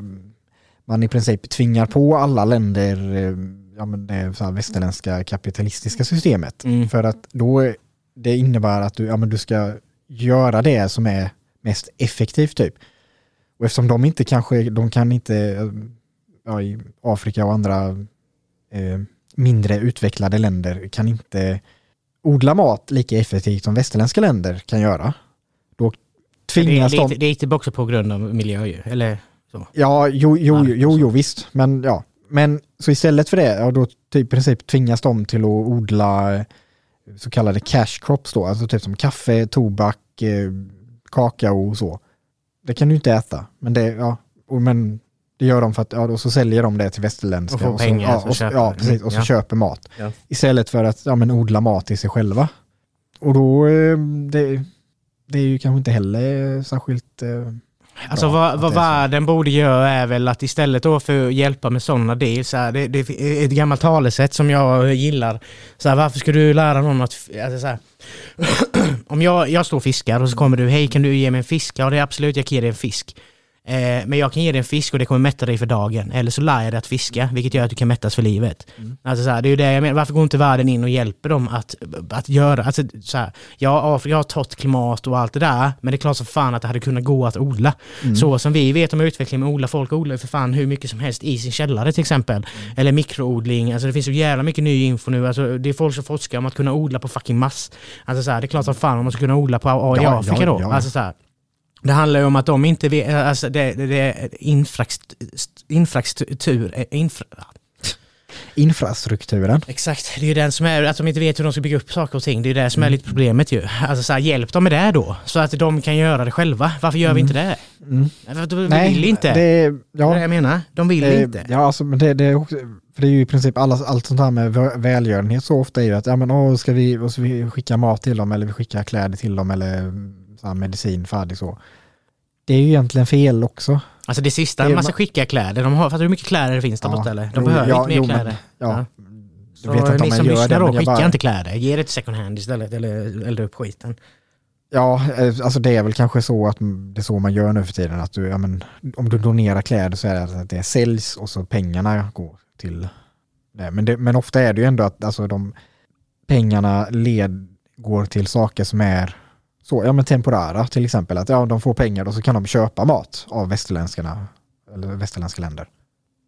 [SPEAKER 1] man i princip tvingar på alla länder eh, ja, men det så västerländska kapitalistiska systemet.
[SPEAKER 2] Mm.
[SPEAKER 1] För att då det innebär att du, ja, men du ska göra det som är mest effektivt typ. Och eftersom de inte kanske, de kan inte, eh, ja, i Afrika och andra eh, mindre utvecklade länder kan inte odla mat lika effektivt som västerländska länder kan göra. Då
[SPEAKER 2] Det
[SPEAKER 1] tvingas
[SPEAKER 2] är,
[SPEAKER 1] de...
[SPEAKER 2] lite, det lite också på grund av miljö ju, eller så.
[SPEAKER 1] Ja, jo, jo, jo, jo, jo visst. Men ja, men så istället för det, ja, då typ, i princip tvingas de till att odla eh, så kallade cash crops då, alltså typ som kaffe, tobak, eh, kakao och så. Det kan du inte äta, men det, ja, och, men det gör de för att, ja, då så säljer de det till västerländska.
[SPEAKER 2] Och får
[SPEAKER 1] så,
[SPEAKER 2] pengar,
[SPEAKER 1] ja, och,
[SPEAKER 2] köper
[SPEAKER 1] ja, precis, och så
[SPEAKER 2] Ja.
[SPEAKER 1] köper mat.
[SPEAKER 2] Ja.
[SPEAKER 1] Istället för att ja, men odla mat till sig själva. Och då, eh, det, det är ju kanske inte heller särskilt eh,
[SPEAKER 2] Alltså
[SPEAKER 1] Bra
[SPEAKER 2] vad, vad världen borde göra är väl att istället då för att hjälpa med sådana deals, så här, det, det är ett gammalt talesätt som jag gillar. Så här, varför ska du lära någon att... Alltså, så här, om jag, jag står och fiskar och så kommer du, hej kan du ge mig en fisk? Ja det är absolut, jag kan ge dig en fisk. Eh, men jag kan ge dig en fisk och det kommer mätta dig för dagen. Eller så lär jag dig att fiska, vilket gör att du kan mättas för livet. Alltså så här, det är ju det jag menar. Varför går inte världen in och hjälper dem att, att göra... Alltså, så här, ja, Afrika har torrt klimat och allt det där, men det är klart som fan att det hade kunnat gå att odla. Så som vi vet om utveckling med odla, folk odlar ju för fan hur mycket som helst i sin källare till exempel. Eller mikroodling, alltså det finns så jävla mycket ny info nu. Alltså, det är folk som forskar om att kunna odla på fucking mass. Alltså så här, det är klart som fan om man ska kunna odla på A i
[SPEAKER 1] Ja,
[SPEAKER 2] Afrika
[SPEAKER 1] ja,
[SPEAKER 2] då.
[SPEAKER 1] ja.
[SPEAKER 2] Alltså så här, det handlar ju om att de inte vet, alltså det, det, det är infrastruktur, infrastruktur, infra,
[SPEAKER 1] infrastrukturen.
[SPEAKER 2] Exakt, det är ju den som är, att de inte vet hur de ska bygga upp saker och ting. Det är ju det som är lite problemet ju. Alltså så här, hjälp dem med det då, så att de kan göra det själva. Varför gör vi inte det?
[SPEAKER 1] Mm.
[SPEAKER 2] För de vill inte. Det,
[SPEAKER 1] Det,
[SPEAKER 2] är
[SPEAKER 1] ja,
[SPEAKER 2] det jag menar. De vill
[SPEAKER 1] det,
[SPEAKER 2] inte.
[SPEAKER 1] Ja, alltså, men det, det, är också, för det är ju i princip alla, allt sånt här med vä- välgörenhet så ofta är ju att ja, men, åh, ska vi, och så vi skicka mat till dem eller vi skickar kläder till dem eller mm, så medicin färdig så. Det är ju egentligen fel också.
[SPEAKER 2] Alltså det sista, man ska skicka kläder. De har, fattar du hur mycket kläder det finns där
[SPEAKER 1] Ja,
[SPEAKER 2] borta eller? De behöver
[SPEAKER 1] ja,
[SPEAKER 2] inte mer
[SPEAKER 1] jo, men-
[SPEAKER 2] kläder.
[SPEAKER 1] Ja,
[SPEAKER 2] Så
[SPEAKER 1] Jag vet inte om man gör det,
[SPEAKER 2] då,
[SPEAKER 1] men
[SPEAKER 2] skicka
[SPEAKER 1] bara-
[SPEAKER 2] inte kläder. Ge det till second hand istället eller elda upp skiten.
[SPEAKER 1] Ja, eh, alltså det är väl kanske så att det är så man gör nu för tiden. Att du, ja, men, om du donerar kläder så är det att det säljs och så pengarna går till det. Men, det, men ofta är det ju ändå att alltså, de pengarna led, går till saker som är så, ja, men temporära. Till exempel att ja, de får pengar och så kan de köpa mat av västerländskarna eller västerländska länder.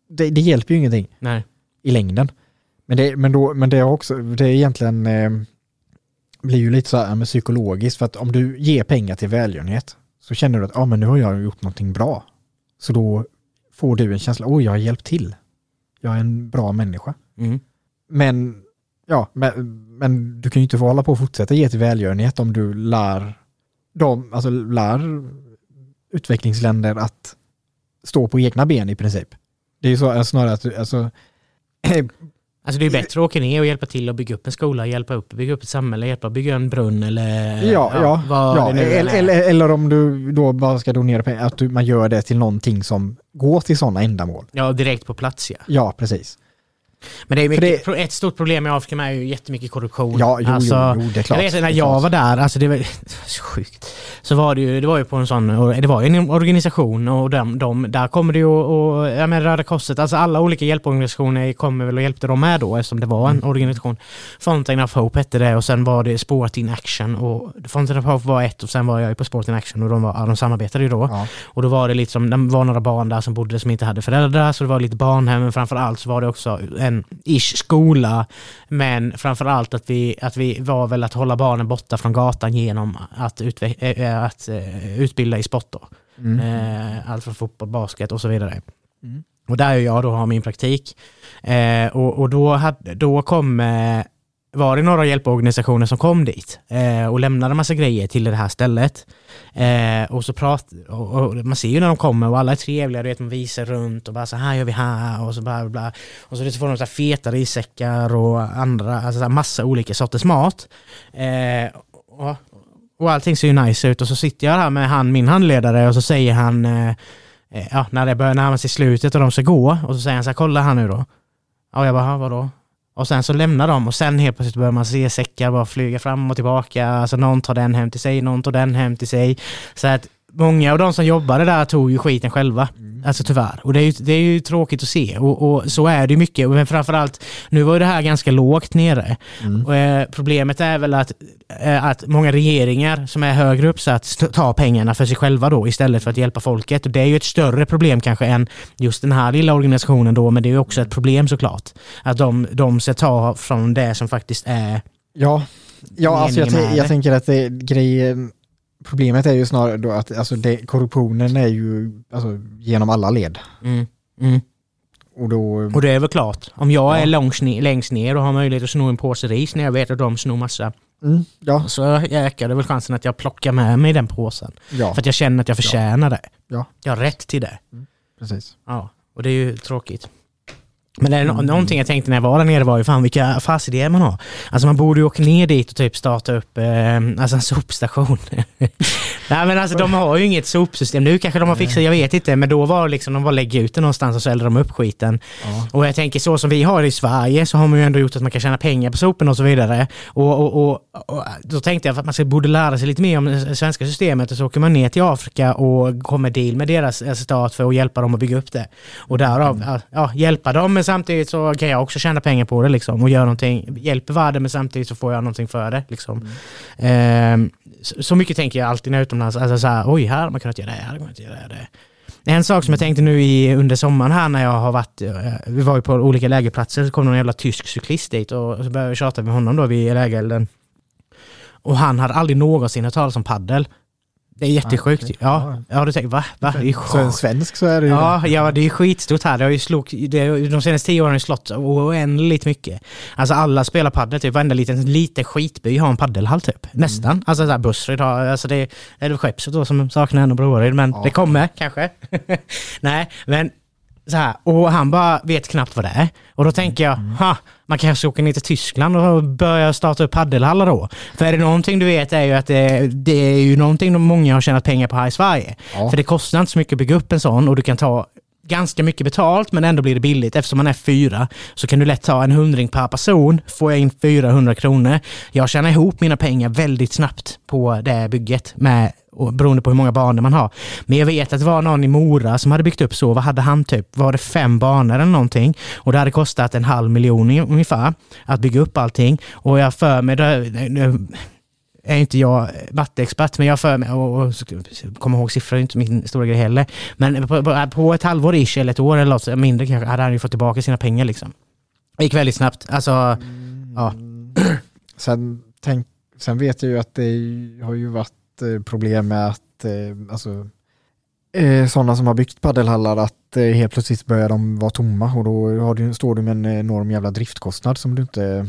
[SPEAKER 1] Det, det hjälper ju ingenting
[SPEAKER 2] Nej.
[SPEAKER 1] i längden. Men det, men då, men det är också, det är egentligen eh, blir ju lite så här men psykologiskt för att om du ger pengar till välgörenhet så känner du att ah, men nu har jag gjort någonting bra. Så då får du en känsla, oj jag har hjälpt till. Jag är en bra människa.
[SPEAKER 2] Mm.
[SPEAKER 1] Men, ja, men, men du kan ju inte få hålla på och fortsätta ge till välgörenhet om du lär dem, alltså lär utvecklingsländer att stå på egna ben i princip. Det är ju så eh, snarare att du, alltså,
[SPEAKER 2] Alltså det är bättre att åka ner och hjälpa till att bygga upp en skola, hjälpa upp, bygga upp ett samhälle, hjälpa bygga en brunn eller...
[SPEAKER 1] Ja, ja, ja
[SPEAKER 2] än
[SPEAKER 1] eller, eller, eller om du då bara ska donera pengar, att du, man gör det till någonting som går till sådana ändamål.
[SPEAKER 2] Ja, direkt på plats ja.
[SPEAKER 1] Ja, precis.
[SPEAKER 2] Men det är mycket,
[SPEAKER 1] det-
[SPEAKER 2] ett stort problem i Afrika är ju jättemycket korruption.
[SPEAKER 1] Ja, jo,
[SPEAKER 2] alltså,
[SPEAKER 1] jo, jo, det är klart.
[SPEAKER 2] Jag vet när jag
[SPEAKER 1] klart.
[SPEAKER 2] var där, alltså det var så sjukt. Så var det ju, det var ju på en sån, det var ju en organisation och de, de, där kommer det ju och, och ja men Röda Korset, alltså alla olika hjälporganisationer kommer väl och hjälpte dem med då eftersom det var en
[SPEAKER 1] Mm.
[SPEAKER 2] organisation. Fountain of Hope hette det och sen var det Sport in Action och Fountain of Hope var ett och sen var jag ju på Sport in Action och de, var, de samarbetade ju då.
[SPEAKER 1] Ja.
[SPEAKER 2] Och då var det lite som, det var några barn där som bodde som inte hade föräldrar, så det var lite barnhem, men framför allt så var det också en ish skola. Men framför allt att vi, att vi var väl att hålla barnen borta från gatan genom att, äh, att äh, utbilda i sport då.
[SPEAKER 1] Mm.
[SPEAKER 2] Eh, allt från fotboll, basket och så vidare.
[SPEAKER 1] Mm.
[SPEAKER 2] Och där är jag då har min praktik. Och, och då, hade, då kom, var det några hjälporganisationer som kom dit eh, och lämnade massa grejer till det här stället. Eh, och så prat, och, och man ser ju när de kommer och alla är trevliga, du vet man visar runt och bara så här gör vi här och så bla bla, bla. Och så, så får de så här feta rissäckar och andra, alltså så här massa olika sorters mat. Eh, och, och allting ser ju nice ut och så sitter jag här med han, min handledare och så säger han eh, eh ja, när det börjar närma sig slutet och de ska gå och så säger han så här, kolla här nu då. Ja, jag bara, vadå? Och sen så lämnar de och sen helt plötsligt börjar man se säckar bara flyga fram och tillbaka. Alltså någon tar den hem till sig, någon tar den hem till sig. Så att många av de som jobbade där tog ju skiten själva. Mm. Alltså tyvärr. Och det är ju, det är ju tråkigt att se. Och, och så är det ju mycket. Men framförallt, nu var ju det här ganska lågt nere.
[SPEAKER 1] Mm.
[SPEAKER 2] Och, eh, problemet är väl att, eh, att många regeringar som är högre uppsatt tar pengarna för sig själva då istället för att hjälpa folket. Och det är ju ett större problem kanske än just den här lilla organisationen då, men det är ju också ett problem såklart. Att de, de ska ta från det som faktiskt är...
[SPEAKER 1] Ja, ja alltså jag, jag tänker att det, grejen, problemet är ju snarare då att alltså det, korruptionen är ju alltså, genom alla led.
[SPEAKER 2] Mm, mm.
[SPEAKER 1] Och då,
[SPEAKER 2] Och det är väl klart, om jag
[SPEAKER 1] Ja.
[SPEAKER 2] är långs längst ner och har möjlighet att sno en påse ris när jag vet att de snor massa,
[SPEAKER 1] mm, ja,
[SPEAKER 2] så ökar det väl chansen att jag plockar med mig den påsen.
[SPEAKER 1] ja,
[SPEAKER 2] För att jag känner att jag förtjänar det.
[SPEAKER 1] Ja.
[SPEAKER 2] Jag har rätt till det.
[SPEAKER 1] precis.
[SPEAKER 2] Ja, och det är ju tråkigt. Men det är nå-
[SPEAKER 1] Mm.
[SPEAKER 2] någonting jag tänkte när jag var där nere var ju fan vilka affärsidéer man har. Alltså man borde ju åka ner dit och typ starta upp eh, alltså en sopstation. Nej men alltså de har ju inget sopsystem. Nu kanske de har fixat, jag vet inte. Men då var det liksom, de bara lägger ut det någonstans och så eldar de upp skiten.
[SPEAKER 1] Ja.
[SPEAKER 2] Och jag tänker så som vi har det i Sverige så har man ju ändå gjort att man kan tjäna pengar på soporna och så vidare. Och, och, och, och då tänkte jag att man borde lära sig lite mer om det svenska systemet och så åker man ner till Afrika och kommer deal med deras eh, stat för att hjälpa dem att bygga upp det. Och därav, ja, ja, hjälpa dem men samtidigt så kan jag också tjäna pengar på det liksom och göra någonting, hjälper världen men samtidigt så får jag någonting för det liksom. Ehm, så, så mycket tänker jag alltid när jag är utomlands, alltså så här, oj här hade man kunnat göra det, här hade man kunnat göra det. En sak som jag tänkte nu i, under sommaren här när jag har varit, eh, vi var ju på olika lägerplatser, så kom någon jävla tysk cyklist dit och så började vi tjata med honom då vid lägerelden. Och han hade aldrig någonsin hört talas om paddel. Det är jättesjukt.
[SPEAKER 1] okej.
[SPEAKER 2] Ja, ja du tänker va? va? Det är
[SPEAKER 1] Så en svensk så är det ju
[SPEAKER 2] Ja, ja, det är skitstort här. Det har ju slog, det, de senaste tio åren har det slått oändligt mycket. Alltså alla spelar padel, typ varenda liten, liten skitby har en paddelhall typ. Nästan. Alltså så här Busryd har, alltså det är det Skeppsut då som saknar en och Broaryd, men
[SPEAKER 1] Ja.
[SPEAKER 2] det kommer kanske. Nej, men så här, och han bara vet knappt vad det är. Och då tänker jag, ha, man kanske ska åka ner till Tyskland och börja starta upp paddelhallar då. För är det någonting du vet är ju att det, det är ju någonting de många har tjänat pengar på här i Sverige.
[SPEAKER 1] Ja.
[SPEAKER 2] För det kostar inte så mycket att bygga upp en sån och du kan ta ganska mycket betalt men ändå blir det billigt. Eftersom man är fyra så kan du lätt ta en hundring per person, får jag in 400 kronor. Jag tjänar ihop mina pengar väldigt snabbt på det bygget med och beroende på hur många banor man har. Men jag vet att det var någon i Mora som hade byggt upp så. Vad hade han typ? Var det fem banor eller någonting? Och det hade kostat en halv miljon ungefär att bygga upp allting. Och jag för mig, det, är inte jag matteexpert, men jag för mig, och, och kommer ihåg siffror är inte min stora grej heller. Men på, på, på ett halvår ish, eller ett år eller något mindre kanske, hade han ju fått tillbaka sina pengar liksom. Det gick väldigt snabbt. Alltså, ja. Mm.
[SPEAKER 1] Sen, tänk, sen vet jag ju att det har ju varit eh, problem med att eh, alltså, eh, sådana som har byggt paddelhallar att helt plötsligt börjar de vara tomma och då har du, står du med en enorm jävla driftkostnad som du inte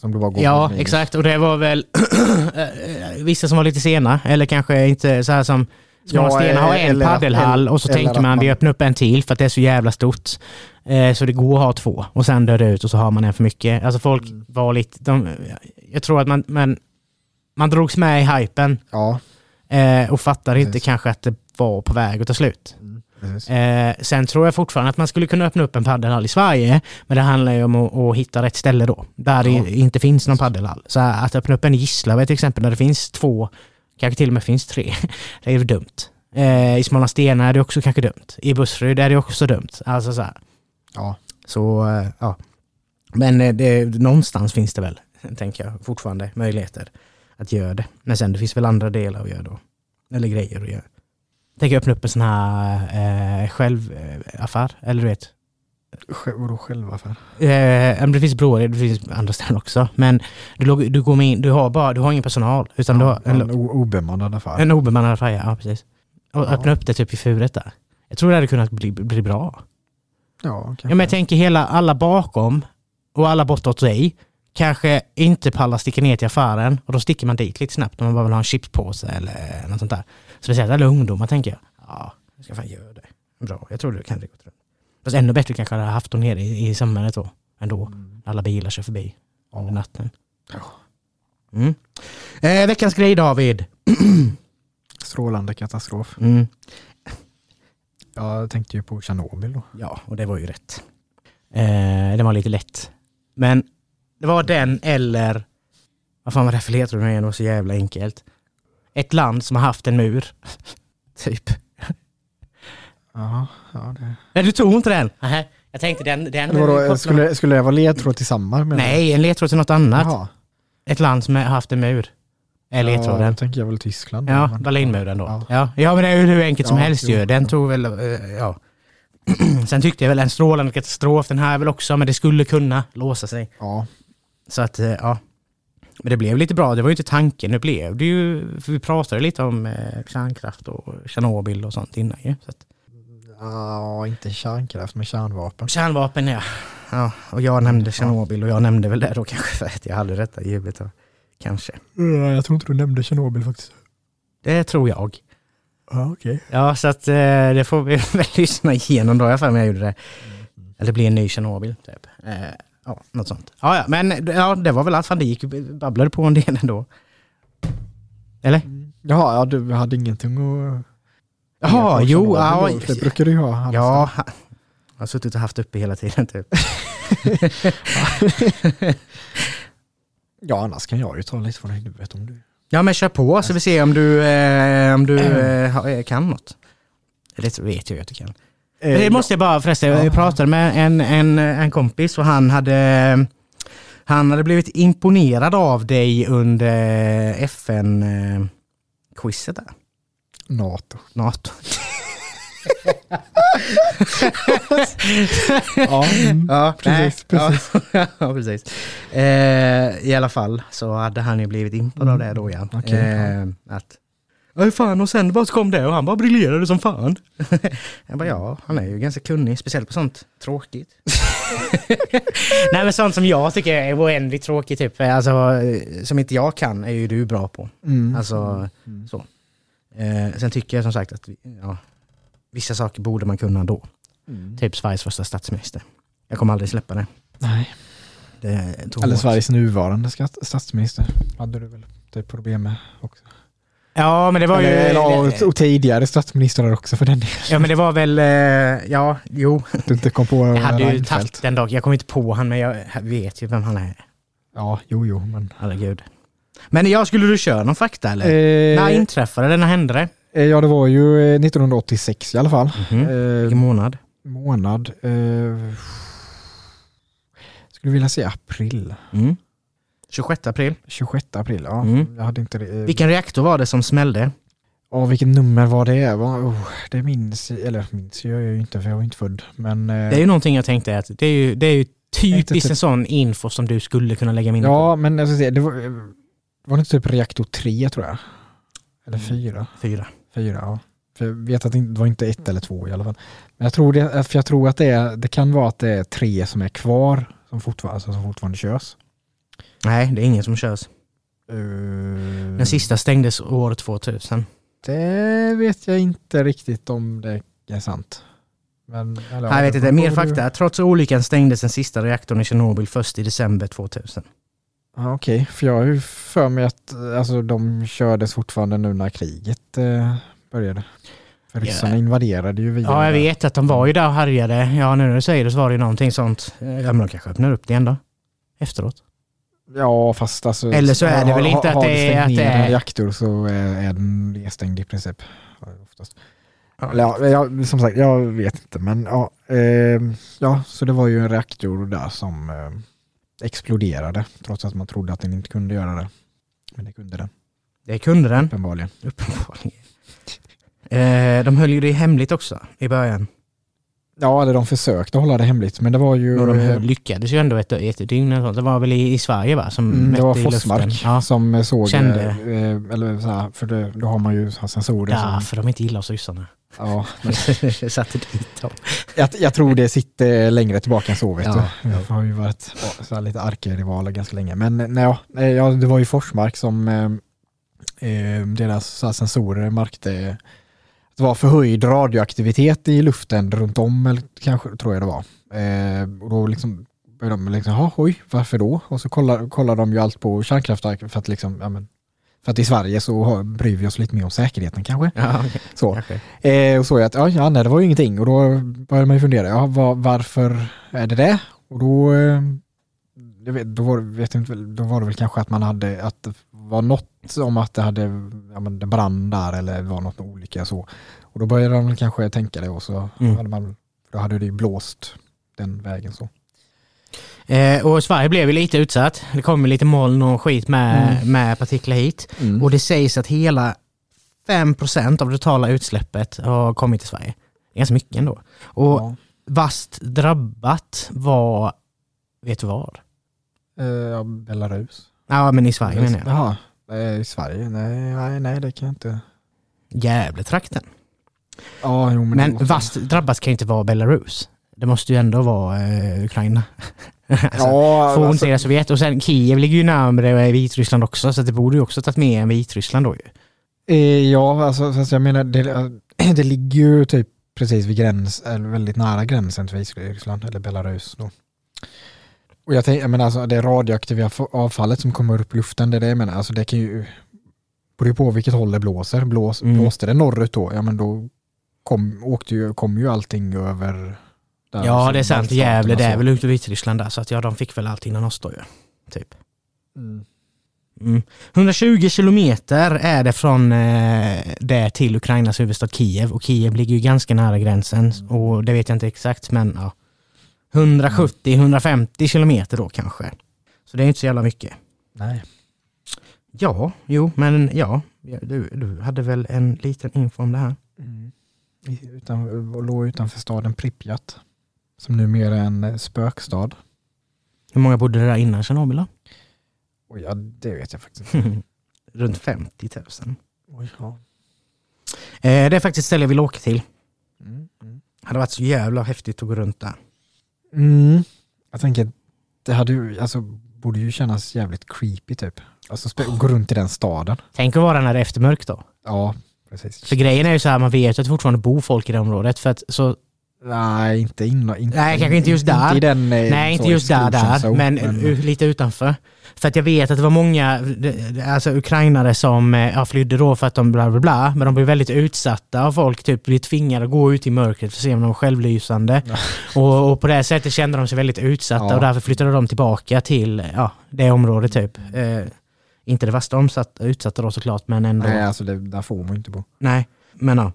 [SPEAKER 1] som bara går
[SPEAKER 2] Ja, exakt. Och det var väl eh, vissa som var lite sena, eller kanske inte så här som Smala
[SPEAKER 1] Ja,
[SPEAKER 2] har en paddelhall och så tänker man vi öppnar upp en till för att det är så jävla stort. Eh, så det går att ha två och sen dör det ut och så har man en för mycket. Alltså folk
[SPEAKER 1] Mm.
[SPEAKER 2] var lite, de, jag tror att man, man, man drogs med i hypen
[SPEAKER 1] Ja,
[SPEAKER 2] eh, och fattade inte kanske att det var på väg att ta slut.
[SPEAKER 1] Mm.
[SPEAKER 2] Eh, sen tror jag fortfarande att man skulle kunna öppna upp en paddelhall i Sverige, men det handlar ju om att, att hitta rätt ställe då, där
[SPEAKER 1] Ja.
[SPEAKER 2] det inte finns någon paddelhall. Så att öppna upp en i Gislaved till exempel, där det finns två, kanske till och med finns tre, det är ju dumt. Eh, I Smålandsstena är det också kanske dumt. I Busseryd är det också dumt. Alltså så här.
[SPEAKER 1] Ja.
[SPEAKER 2] Så, eh, ja. Men eh, det, någonstans finns det väl, tänker jag, fortfarande möjligheter att göra det. Men sen det finns väl andra delar att göra då. Eller grejer att göra. Tänker öppna upp en sån här eh, självaffär, eller du vet.
[SPEAKER 1] Vadå själva för?
[SPEAKER 2] Eh, det finns broar, det finns andra ställen också. Men du, du går in, du har bara, du har ingen personal. Utan du har en,
[SPEAKER 1] en obemannad affär.
[SPEAKER 2] en obemannad affär, ja precis. Och
[SPEAKER 1] Ja.
[SPEAKER 2] öppna upp det typ i furet där. Jag tror det hade kunnat bli, bli bra.
[SPEAKER 1] Ja, kanske.
[SPEAKER 2] Ja, men jag tänker hela, alla bakom och alla bortåt dig kanske inte pallar sticka ner till affären och då sticker man dit lite snabbt om man bara vill ha en chipspåse eller något sånt där. Speciellt alla ungdomar tänker jag. Ja, jag ska fan göra det. Bra, jag tror det kan det gå runt. Fast ännu bättre kanske hade haft dem nere i, i samhället då. Ändå.
[SPEAKER 1] Mm.
[SPEAKER 2] Alla bilar kör förbi under
[SPEAKER 1] Ja.
[SPEAKER 2] natten.
[SPEAKER 1] Ja.
[SPEAKER 2] Mm. Eh, veckans grej David.
[SPEAKER 1] Strålande katastrof.
[SPEAKER 2] Mm.
[SPEAKER 1] Jag tänkte ju på Tjernobyl då.
[SPEAKER 2] Ja, och det var ju rätt. Eh, den var lite lätt. Men det var den eller, vad fan var det för ledtråd nu igen? Det var så jävla enkelt. Ett land som har haft en mur. typ.
[SPEAKER 1] Ja, ja det...
[SPEAKER 2] Nej, du tog inte den? Nej, jag tänkte den... den
[SPEAKER 1] vadå, skulle, skulle jag vara ledtråd till samma?
[SPEAKER 2] Nej, en ledtråd till något annat.
[SPEAKER 1] Jaha.
[SPEAKER 2] Ett land som har haft en mur. Är
[SPEAKER 1] Ja,
[SPEAKER 2] ledtråden.
[SPEAKER 1] då tänker jag väl Tyskland.
[SPEAKER 2] Ja,
[SPEAKER 1] men-
[SPEAKER 2] Berlinmuren då.
[SPEAKER 1] Ja.
[SPEAKER 2] Ja. Ja. men det är ju hur enkelt som
[SPEAKER 1] Ja,
[SPEAKER 2] helst
[SPEAKER 1] jo.
[SPEAKER 2] ju. Den tog väl, eh, ja. Sen tyckte jag väl en strålande katastrof, den här väl också, men det skulle kunna låsa sig.
[SPEAKER 1] Ja,
[SPEAKER 2] Så att, eh, ja. Men det blev lite bra, det var ju inte tanken, det blev det ju, för vi pratade lite om eh, kärnkraft och Tjernobyl och sånt innan ju. Så att,
[SPEAKER 1] ja inte kärnkraft men kärnvapen.
[SPEAKER 2] kärnvapen ja. ja. Och jag nämnde Tjernobyl och jag nämnde väl det då kanske för att jag hade detta då. Kanske.
[SPEAKER 1] Ja, Jag tror inte du nämnde Tjernobyl faktiskt.
[SPEAKER 2] Det tror jag.
[SPEAKER 1] Ja, okej.
[SPEAKER 2] Ja, så att eh, det får vi väl lyssna igenom då. Jag för mig jag gjorde det. Eller det blir en ny Tjernobyl, typ. Eh, ja, något sånt. Ja, ja, men ja, det var väl allt. Fan, det gick babblade på en del ändå. Eller?
[SPEAKER 1] Jaha, ja, du hade ingenting att...
[SPEAKER 2] Jaha, jo, ja.
[SPEAKER 1] då? Det brukar du ju ha. annars.
[SPEAKER 2] Ja, jag har suttit och haft uppe hela tiden typ.
[SPEAKER 1] ja, annars kan jag ju ta lite från huvudet om du...
[SPEAKER 2] Ja, men kör på så vi ser om du, eh, om du eh, eh, kan något. Det vet jag ju att du kan. Men det måste jag bara förresten, jag
[SPEAKER 1] Ja.
[SPEAKER 2] pratade med en, en, en kompis och han hade, han hade blivit imponerad av dig under FN-quizet där.
[SPEAKER 1] NATO.
[SPEAKER 2] NATO.
[SPEAKER 1] Ja, mm.
[SPEAKER 2] Ja,
[SPEAKER 1] precis, precis.
[SPEAKER 2] Ja, ja, precis. Eh, I alla fall så hade han ju blivit impad av det då ja.
[SPEAKER 1] Okej,
[SPEAKER 2] eh, att, Oj fan och sen bara så kom det och han bara briljerade som fan. jag bara ja, han är ju ganska kunnig, speciellt på sånt tråkigt. Nej men sånt som jag tycker är oändligt tråkigt typ, alltså som inte jag kan är ju du bra på.
[SPEAKER 1] Mm.
[SPEAKER 2] Alltså
[SPEAKER 1] Mm.
[SPEAKER 2] så. Eh, sen tycker jag som sagt att ja, vissa saker borde man kunna då.
[SPEAKER 1] Mm.
[SPEAKER 2] Typ Sveriges första statsminister. Jag kommer aldrig släppa det.
[SPEAKER 1] Nej.
[SPEAKER 2] det
[SPEAKER 1] Eller. Sveriges nuvarande statsminister. Hade du väl typ problem med också.
[SPEAKER 2] Ja men det var ju...
[SPEAKER 1] Eller, eller, och, tidigare statsministrar också för den delen.
[SPEAKER 2] Ja men det var väl, eh, ja, jo.
[SPEAKER 1] Du inte kom på
[SPEAKER 2] Jag hade ju tagit den dag. Jag kommer inte på han men jag vet ju vem han är.
[SPEAKER 1] Ja, jo, jo, men...
[SPEAKER 2] Herregud. Men jag skulle du köra någon fakta eller?
[SPEAKER 1] Eh,
[SPEAKER 2] När inträffade det? När hände det?
[SPEAKER 1] eh, ja, det var ju eh, 1986 i alla fall.
[SPEAKER 2] Mhm.
[SPEAKER 1] Eh,
[SPEAKER 2] Vilken månad?
[SPEAKER 1] månad. Eh, skulle vilja säga april.
[SPEAKER 2] Mm. 26 april.
[SPEAKER 1] 26 april, ja.
[SPEAKER 2] Mm.
[SPEAKER 1] Jag hade inte det. eh,
[SPEAKER 2] Vilken reaktor var det som smällde?
[SPEAKER 1] Ja, vilket nummer var det? Oh, det minns, eller minns jag ju inte för jag var inte född. Men, eh,
[SPEAKER 2] Det är ju någonting jag tänkte att det är ju, det är ju typiskt
[SPEAKER 1] typ-
[SPEAKER 2] en sån info som du skulle kunna lägga minne på.
[SPEAKER 1] ja, men jag ska säga, det var, var det inte typ reaktor 3 tror jag? Eller
[SPEAKER 2] Mm.
[SPEAKER 1] 4?
[SPEAKER 2] Fyra.
[SPEAKER 1] 4, ja. För jag vet att det var inte ett eller två i alla fall. Men jag tror, det, för jag tror att det, är, det kan vara att det är tre som är kvar som fortfarande, alltså, som fortfarande körs.
[SPEAKER 2] Nej, det är ingen som körs.
[SPEAKER 1] Eh,
[SPEAKER 2] Den sista stängdes år 2000.
[SPEAKER 1] Det vet jag inte riktigt om det är sant. Men, eller,
[SPEAKER 2] jag vet inte, mer fakta. Trots olyckan stängdes den sista reaktorn i Tjernobyl först i december 2000.
[SPEAKER 1] Ja, Okej, för jag har ju för mig att alltså, de kördes fortfarande nu när kriget eh, började. För ryssarna invaderade ju via...
[SPEAKER 2] Ja, jag vet att de var ju där och härjade. Ja, nu när du säger det så var det ju någonting sånt. Eh, Ja, men de kanske öppnar upp det igen då. Efteråt.
[SPEAKER 1] Ja, fast alltså...
[SPEAKER 2] Eller så är det väl
[SPEAKER 1] har-
[SPEAKER 2] inte att
[SPEAKER 1] har
[SPEAKER 2] det är- att det
[SPEAKER 1] ner
[SPEAKER 2] är-
[SPEAKER 1] en reaktor så är är den nedstängd i princip. Oftast.
[SPEAKER 2] Ja.
[SPEAKER 1] Eller ja, jag, som sagt, jag vet inte. Men ja, eh, ja, så det var ju en reaktor där som eh, exploderade. Trots att man trodde att den inte kunde göra det. Men det kunde den,
[SPEAKER 2] Det kunde den.
[SPEAKER 1] uppenbarligen.
[SPEAKER 2] Uppenbarligen. Eh, de höll ju det hemligt också i början.
[SPEAKER 1] Ja, eller de försökte hålla det hemligt, men det var ju...
[SPEAKER 2] Och de
[SPEAKER 1] eh,
[SPEAKER 2] lyckades ju ändå ett, ett dygn. Det var väl i, i Sverige va? Som
[SPEAKER 1] Mm, det var Forsmark.
[SPEAKER 2] Ja,
[SPEAKER 1] som såg,
[SPEAKER 2] Kände.
[SPEAKER 1] eh, eller så här, för det, då har man ju så här sensorer som,
[SPEAKER 2] därför de inte gillar oss ryssarna.
[SPEAKER 1] ja, men
[SPEAKER 2] Satte dit dem.
[SPEAKER 1] jag, jag tror det sitter längre tillbaka än så vet
[SPEAKER 2] Ja,
[SPEAKER 1] du. Jag har ju varit ja, så här lite arkerivaler ganska länge. Men nej, ja, ja, det var ju Forsmark som eh, eh, deras så här, sensorer märkte det var förhöjd radioaktivitet i luften runt om, eller kanske tror jag det var. Eh, och då liksom började de liksom, "Jaha, oj, varför då? Och så kollar, kollar de ju allt på kärnkraftverk för att liksom, ja men, för att i Sverige så har, bryr vi oss lite mer om säkerheten kanske.
[SPEAKER 2] Ja, okej.
[SPEAKER 1] Så.
[SPEAKER 2] Kanske.
[SPEAKER 1] Eh, och så jag att, ja, ja, nej, det var ju ingenting. Och då började man ju fundera, ja, var, varför är det det? Och då, eh, vet, då, var, vet inte, då var det väl kanske att man hade, att var något om att det hade, ja men det brann där eller var något olycka så. Och då började de kanske tänka det och så
[SPEAKER 2] Mm.
[SPEAKER 1] hade man, då hade det ju blåst den vägen så.
[SPEAKER 2] Eh, och Sverige blev ju lite utsatt. Det kom lite moln och skit med,
[SPEAKER 1] Mm.
[SPEAKER 2] med partiklar hit. Och det sägs att hela 5% av det totala utsläppet har kommit till Sverige. Det är ganska mycket ändå. Och
[SPEAKER 1] ja.
[SPEAKER 2] vast drabbat var, vet du var?
[SPEAKER 1] Eh, Belarus.
[SPEAKER 2] Ja, men i Sverige menar jag.
[SPEAKER 1] Jaha, eh, i Sverige? Nej, nej, nej, det kan jag inte.
[SPEAKER 2] Gävletrakten.
[SPEAKER 1] Ja, jo, men,
[SPEAKER 2] Men
[SPEAKER 1] det-
[SPEAKER 2] vast drabbat kan ju inte vara Belarus. Det måste ju ändå vara eh, Ukraina. alltså,
[SPEAKER 1] Ja,
[SPEAKER 2] Forntida
[SPEAKER 1] alltså,
[SPEAKER 2] Sovjet. Och sen Kiev ligger ju närmare Vitryssland också, så det borde ju också tagit med en Vitryssland då ju.
[SPEAKER 1] Eh, ja, alltså, fast jag menar, det, det ligger ju typ precis vid gräns, eller väldigt nära gränsen till Vitryssland, eller Belarus då. Och jag tänker, jag menar alltså det radioaktiva avfallet som kommer upp i luften, det är det jag menar, alltså det kan ju, beror på vilket håll det blåser. Blås,
[SPEAKER 2] Mm.
[SPEAKER 1] Blåste det norrut då, ja men då kom, åkte ju, kom ju allting över där,
[SPEAKER 2] Ja, det är sant. Gävle, det är
[SPEAKER 1] så.
[SPEAKER 2] väl ute i Vitryssland där, så att ja, de fick väl allt innan oss då ju. Typ.
[SPEAKER 1] Mm.
[SPEAKER 2] Mm. 120 kilometer är det från eh, det till Ukrainas huvudstad Kiev och Kiev ligger ju ganska nära gränsen och det vet jag inte exakt men ja. 170-150 kilometer då kanske. Så det är inte så jävla mycket.
[SPEAKER 1] Nej.
[SPEAKER 2] Ja, jo men ja, du, du hade väl en liten info om det här?
[SPEAKER 1] Mm. Utan, låg utanför staden Pripyat, som numera är en eh, spökstad.
[SPEAKER 2] Hur många bodde där innan Tjernobyl då?
[SPEAKER 1] Oj, ja, det vet jag faktiskt inte.
[SPEAKER 2] Runt 50 000.
[SPEAKER 1] Oj, ja.
[SPEAKER 2] Eh, det är faktiskt ett ställe jag vill åka till.
[SPEAKER 1] Mm, mm.
[SPEAKER 2] Det hade varit så jävla häftigt att gå runt där.
[SPEAKER 1] Mm. Jag tänker, det hade ju, alltså, borde ju kännas jävligt creepy typ. Alltså gå runt i den staden.
[SPEAKER 2] Tänk att vara när det är eftermörkt då.
[SPEAKER 1] Ja, precis.
[SPEAKER 2] För grejen är ju så här, man vet ju att det fortfarande bor folk i det området. För att, så,
[SPEAKER 1] Nej, inte in, inte,
[SPEAKER 2] Nej, kanske inte just där.
[SPEAKER 1] Inte i den, eh,
[SPEAKER 2] nej,
[SPEAKER 1] så
[SPEAKER 2] inte just där, där
[SPEAKER 1] zone,
[SPEAKER 2] men, u- lite utanför. För att jag vet att det var många alltså, ukrainare som eh, ja, flydde då för att de bla bla bla, men de blev väldigt utsatta av folk, typ blev tvingade att gå ut i mörkret för att se om de var självlysande. Och, och på det sättet kände de sig väldigt utsatta
[SPEAKER 1] Ja.
[SPEAKER 2] och därför flyttade de tillbaka till ja, det området typ. Eh, inte det värsta omsatta, utsatta då såklart, men ändå.
[SPEAKER 1] Nej,
[SPEAKER 2] Nej,
[SPEAKER 1] alltså det, där får man inte bo.
[SPEAKER 2] men ja.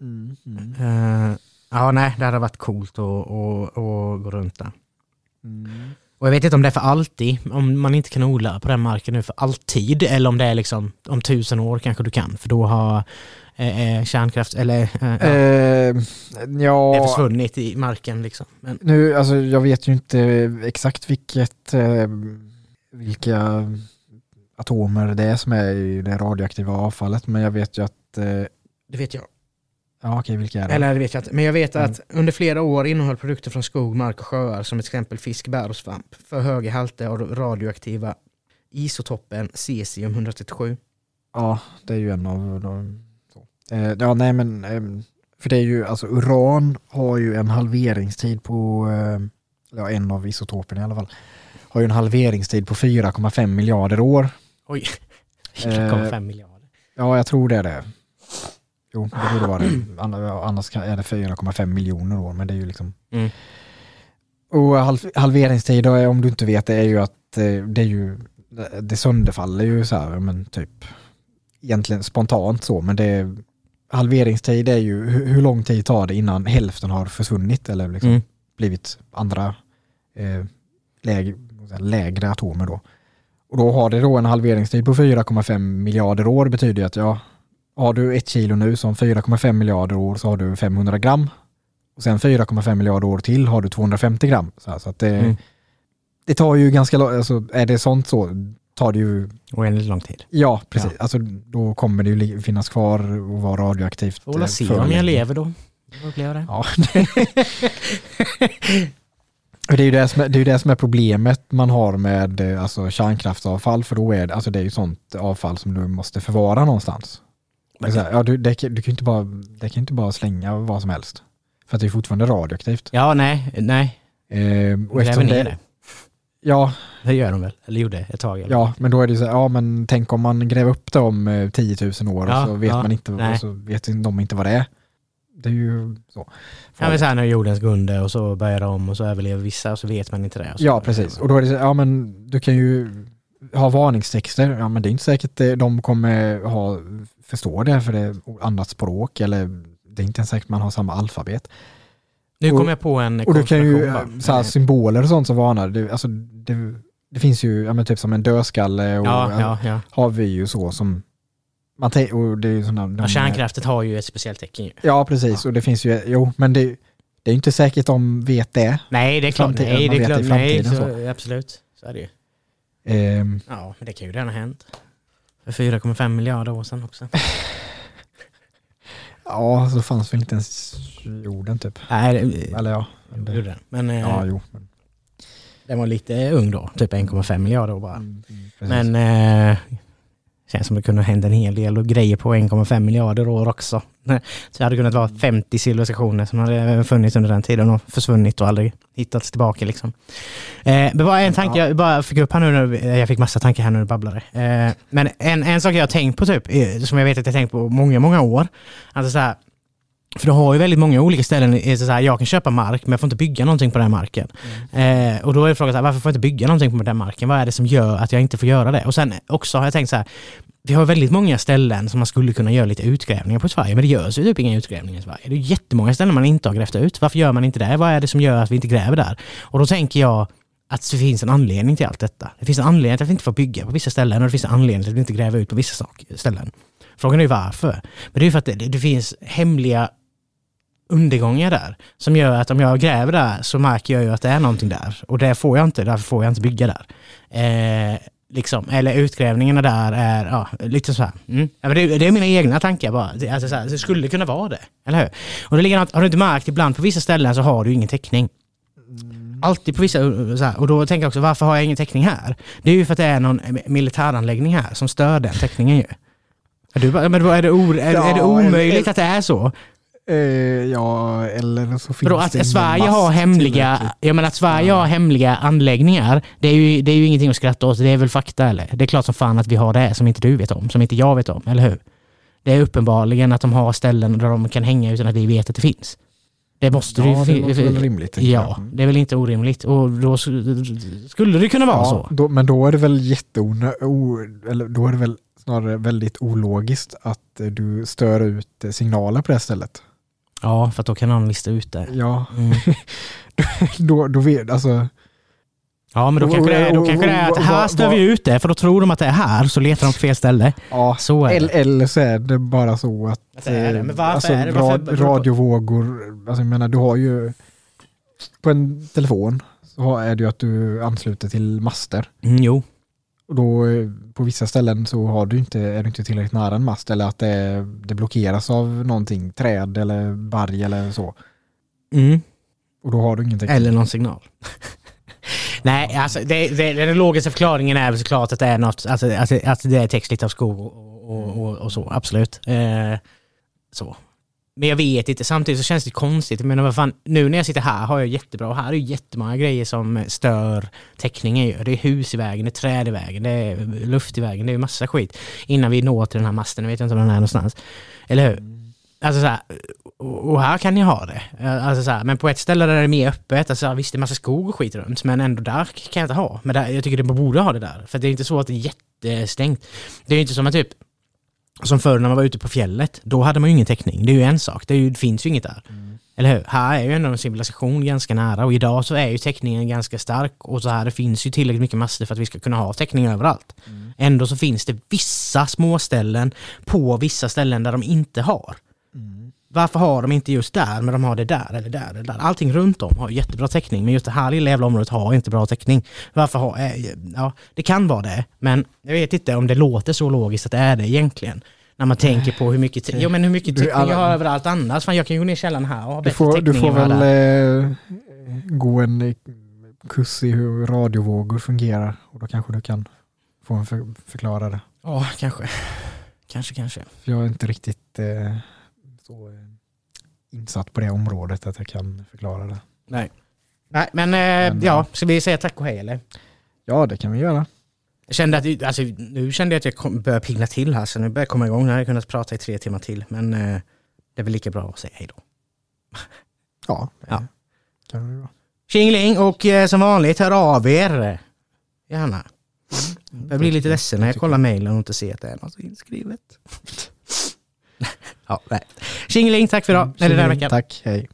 [SPEAKER 1] Mm, mm,
[SPEAKER 2] Eh, ja, nej, det hade varit coolt att, att, att gå runt där.
[SPEAKER 1] mm.
[SPEAKER 2] Och jag vet inte om det är för alltid, om man inte kan odla på den marken nu för alltid, eller om det är liksom om tusen år kanske du kan, för då har eh, eh, kärnkraft, eller eh, ja,
[SPEAKER 1] Eh,
[SPEAKER 2] det är
[SPEAKER 1] ja,
[SPEAKER 2] försvunnit i marken liksom. Men,
[SPEAKER 1] nu, alltså jag vet ju inte exakt vilket, eh, vilka atomer det är som är i det radioaktiva avfallet, men jag vet ju att, eh,
[SPEAKER 2] det vet jag.
[SPEAKER 1] Ja okej, vilka är det?
[SPEAKER 2] Eller det vet jag inte, men jag vet
[SPEAKER 1] Mm.
[SPEAKER 2] att under flera år innehöll produkter från skog, mark och sjöar som till exempel fisk, bär och svamp för höga halter av radioaktiva isotoppen cesium-137.
[SPEAKER 1] Ja, det är ju en av de. Eh, ja, nej men, ehm, för det är ju, alltså uran har ju en halveringstid på, eh, ja en av isotoperna i alla fall, har ju en halveringstid på 4,5 miljarder år.
[SPEAKER 2] Oj,
[SPEAKER 1] Eh,
[SPEAKER 2] 4,5 miljarder.
[SPEAKER 1] Ja, jag tror det är det. Jo, det borde vara det. Anna- Annars är det 4,5 miljoner år, men det är ju liksom...
[SPEAKER 2] Mm.
[SPEAKER 1] Och halv, halveringstid, är, om du inte vet, det är ju att eh, det är ju... Det sönderfaller ju så här, men typ... Egentligen spontant så, men det är... Halveringstid är ju hur, lång tid tar det innan hälften har försvunnit eller liksom
[SPEAKER 2] Mm.
[SPEAKER 1] blivit andra eh, lägre, lägre atomer då. Och då har det då en halveringstid på 4,5 miljarder år betyder ju att ja, har du ett kilo nu som 4,5 miljarder år så har du 500 gram. Och sen 4,5 miljarder år till har du 250 gram. Så, här, så att det,
[SPEAKER 2] Mm.
[SPEAKER 1] det tar ju ganska lång, alltså är det sånt så tar det ju,
[SPEAKER 2] Oändligt lång tid.
[SPEAKER 1] ja precis,
[SPEAKER 2] Ja.
[SPEAKER 1] alltså då kommer det ju finnas kvar och vara radioaktivt.
[SPEAKER 2] Får väl
[SPEAKER 1] eh,
[SPEAKER 2] se om jag lever då. Får uppleva det.
[SPEAKER 1] Ja, Och det är ju det som är, det är, det som är problemet man har med eh, alltså, kärnkraftsavfall, för då är det, alltså, det är ju sånt avfall som du måste förvara någonstans. Här, ja, du, det, du kan ju inte bara, det kan inte bara slänga vad som helst. För att det är fortfarande radioaktivt.
[SPEAKER 2] Ja, nej, nej.
[SPEAKER 1] Eh, och eftersom det,
[SPEAKER 2] det.
[SPEAKER 1] ja,
[SPEAKER 2] Det gör de väl? Eller gjorde ett tag. Eller?
[SPEAKER 1] ja, men då är det ju så här, ja men tänk om man gräver upp det om eh, 10 000 år
[SPEAKER 2] Ja,
[SPEAKER 1] och så vet
[SPEAKER 2] ja,
[SPEAKER 1] man inte,
[SPEAKER 2] nej.
[SPEAKER 1] och så vet de inte vad det är. Det är ju så.
[SPEAKER 2] Ja, men så här när jordens går under och så börjar de om och så överlever vissa och så vet man inte det.
[SPEAKER 1] Ja, precis. Och då är det så, ja men du kan ju ha varningstexter, ja men det är inte säkert att de kommer ha, förstå det för det är annat språk eller det är inte ens säkert man har samma alfabet.
[SPEAKER 2] Nu
[SPEAKER 1] och-
[SPEAKER 2] kom jag på en
[SPEAKER 1] Och du kan ju,
[SPEAKER 2] bara.
[SPEAKER 1] så här, symboler och sånt som varnar, det, alltså, det, det finns ju, ja men typ som en dödskalle och
[SPEAKER 2] Ja, ja, ja.
[SPEAKER 1] har vi ju så som, man och det är ju sådana,
[SPEAKER 2] ja. Kärnkraftet har ju ett speciellt tecken ju.
[SPEAKER 1] Ja, precis, och det finns ju, jo men det, det är ju inte säkert de vet det.
[SPEAKER 2] Nej, det är klart.
[SPEAKER 1] Framtiden,
[SPEAKER 2] Nej, det är klart. Nej,
[SPEAKER 1] framtiden
[SPEAKER 2] så, absolut. Så är det ju.
[SPEAKER 1] Ehm,
[SPEAKER 2] Ja, men det kan ju redan ha hänt. För 4,5 miljarder år sedan också.
[SPEAKER 1] ja, så fanns väl inte ens jorden typ.
[SPEAKER 2] Nej, det,
[SPEAKER 1] Eller ja.
[SPEAKER 2] det gjorde den. Men eh,
[SPEAKER 1] ja, jo. Men,
[SPEAKER 2] den var lite ung då. Typ 1,5 miljarder år bara.
[SPEAKER 1] Mm, precis.
[SPEAKER 2] Men eh, känns som det kunde hänt en hel del och grejer på 1,5 miljarder år också. Så det hade kunnat vara 50 civilisationer som hade funnits under den tiden och försvunnit och aldrig hittats tillbaka. Liksom. Eh, det var en tanke jag bara fick upp här nu, när- jag fick massa tankar här när du babblade. Eh, men en, en sak jag har tänkt på, typ, eh, som jag vet att jag har tänkt på många, många år. Alltså så här, för du har ju väldigt många olika ställen, eh, så här, jag kan köpa mark men jag får inte bygga någonting på den marken. Eh, och då är frågan, så här, varför får jag inte bygga någonting på den marken? Vad är det som gör att jag inte får göra det? Och sen också har jag tänkt så här, vi har väldigt många ställen som man skulle kunna göra lite utgrävningar på i Sverige, men det görs ju typ inga utgrävningar i Sverige. Det är jättemånga ställen man inte har grävt ut. Varför gör man inte det? Vad är det som gör att vi inte gräver där? Och då tänker jag att det finns en anledning till allt detta. Det finns en anledning till att vi inte får bygga på vissa ställen och det finns en anledning till att vi inte gräver ut på vissa ställen. Frågan är ju varför. Men det är ju för att det, det finns hemliga undergångar där som gör att om jag gräver där så märker jag ju att det är någonting där och det får jag inte, därför får jag inte bygga där. Eh, liksom, eller utgrävningarna där är ja, lite så här. Mm. Ja, men det, det är mina egna tankar bara. Det, alltså, så här, det skulle kunna vara det, eller hur? Och det ligger något, har du inte märkt ibland på vissa ställen så har du ingen täckning. Alltid på vissa, så här, och då tänker jag också varför har jag ingen täckning här? Det är ju för att det är någon militäranläggning här som stör den täckningen ju. Är, du, bara- men är, det o, är, är det
[SPEAKER 1] Ja,
[SPEAKER 2] omöjligt
[SPEAKER 1] eller-
[SPEAKER 2] att det är så?
[SPEAKER 1] Eh, ja, eller så finns
[SPEAKER 2] Vadå,
[SPEAKER 1] det
[SPEAKER 2] att Sverige har hemliga, jag menar att Sverige har hemliga anläggningar, det är, ju, det är ju ingenting att skratta åt, det är väl fakta eller? Det är klart som fan att vi har det som inte du vet om, som inte jag vet om, eller hur? Det är uppenbarligen att de har ställen där de kan hänga utan att vi vet att det finns. Det måste
[SPEAKER 1] Ja, det låter väl rimligt.
[SPEAKER 2] Ja, det är väl inte orimligt och då skulle det kunna vara
[SPEAKER 1] Ja,
[SPEAKER 2] så.
[SPEAKER 1] Då, men då är det väl jätteonö... O, eller då är det väl snarare väldigt ologiskt att du stör ut signaler på det stället.
[SPEAKER 2] Ja, för att då kan någon lista ut det.
[SPEAKER 1] Ja,
[SPEAKER 2] Mm.
[SPEAKER 1] då, då vet, alltså,
[SPEAKER 2] Ja, men då kanske det då kanske det är att här stör vi ut det, för då tror de att det är här, så letar de på fel ställe.
[SPEAKER 1] ja.
[SPEAKER 2] Så är det.
[SPEAKER 1] Eller, så är det bara så att,
[SPEAKER 2] Att det är det. Men varför
[SPEAKER 1] alltså,
[SPEAKER 2] är det? Varför-
[SPEAKER 1] rad, radiovågor, alltså jag menar du har ju på en telefon så är det ju att du ansluter till master.
[SPEAKER 2] Mm, jo.
[SPEAKER 1] Och då eh, på vissa ställen så har du inte, är du inte tillräckligt nära en mast eller att det, det blockeras av någonting, träd eller berg eller så.
[SPEAKER 2] Mm.
[SPEAKER 1] Och då har du ingenting.
[SPEAKER 2] Eller någon signal. Nej, alltså det, det, den logiska förklaringen är väl såklart att det är något, alltså, alltså, att det är textligt av skog och, och, och, och så, absolut. Eh, så. Men jag vet inte, samtidigt så känns det konstigt. Men vad fan, nu när jag sitter här har jag jättebra, och här är ju jättemånga grejer som stör täckningen. ju. Det är hus i vägen, det är träd i vägen, det är luft i vägen, det är massa skit. Innan vi når till den här masten, jag vet inte om den är någonstans. Eller hur? Alltså så här, och och här kan ni ha det. Alltså så här, men på ett ställe där det är mer öppet, alltså visst det är massa skog och skit runt, men ändå där kan jag inte ha. Men där, jag tycker det borde ha det där. För det är inte så att det är jättestängt. Det är ju inte som att typ, som förr när man var ute på fjället, då hade man ju ingen täckning. Det är ju en sak, det, ju, finns ju inget där. Eller hur? Här är ju ändå en civilisation ganska nära och idag så är ju täckningen ganska stark och så här det finns ju tillräckligt mycket master för att vi ska kunna ha täckning överallt. Ändå så finns det vissa småställen på vissa ställen där de inte har. Varför har de inte just där, men de har det där eller där eller där? Allting runt om har jättebra täckning, men just det här lilla jävla området har inte bra täckning. Varför har... eh, Ja, det kan vara det, men jag vet inte om det låter så logiskt att det är det egentligen. När man tänker på hur mycket, jo, men hur mycket täckning jag har
[SPEAKER 1] alla-
[SPEAKER 2] överallt annars. Fan, jag kan ju gå ner i källaren här och ha
[SPEAKER 1] Du
[SPEAKER 2] bättre
[SPEAKER 1] får,
[SPEAKER 2] täckning
[SPEAKER 1] du får väl eh, gå en eh, kurs i hur radiovågor fungerar och då kanske du kan få en för, förklara det.
[SPEAKER 2] Ja, kanske. Kanske, kanske.
[SPEAKER 1] Jag är inte riktigt eh, så eh, insatt på det området att jag kan förklara det.
[SPEAKER 2] Nej. Nej, men, eh,
[SPEAKER 1] Men,
[SPEAKER 2] ja,
[SPEAKER 1] ja.
[SPEAKER 2] ska vi säga tack och hej eller?
[SPEAKER 1] Ja, det kan vi göra.
[SPEAKER 2] Jag kände att, alltså, nu kände jag att jag kom, börjar pigna till här, så nu börjar jag komma igång. Nu hade jag kunnat prata i tre timmar till, men eh, det är väl lika bra att säga hej då.
[SPEAKER 1] Ja, det
[SPEAKER 2] Ja.
[SPEAKER 1] kan vi göra.
[SPEAKER 2] Tjingeling och eh, som vanligt, hör av er. Gärna. Jag blir lite ledsen när jag kollar mejlen och inte ser att det är något inskrivet. ja, nej. Tjingeling, tack för idag. Eller den här veckan.
[SPEAKER 1] Tack, hej.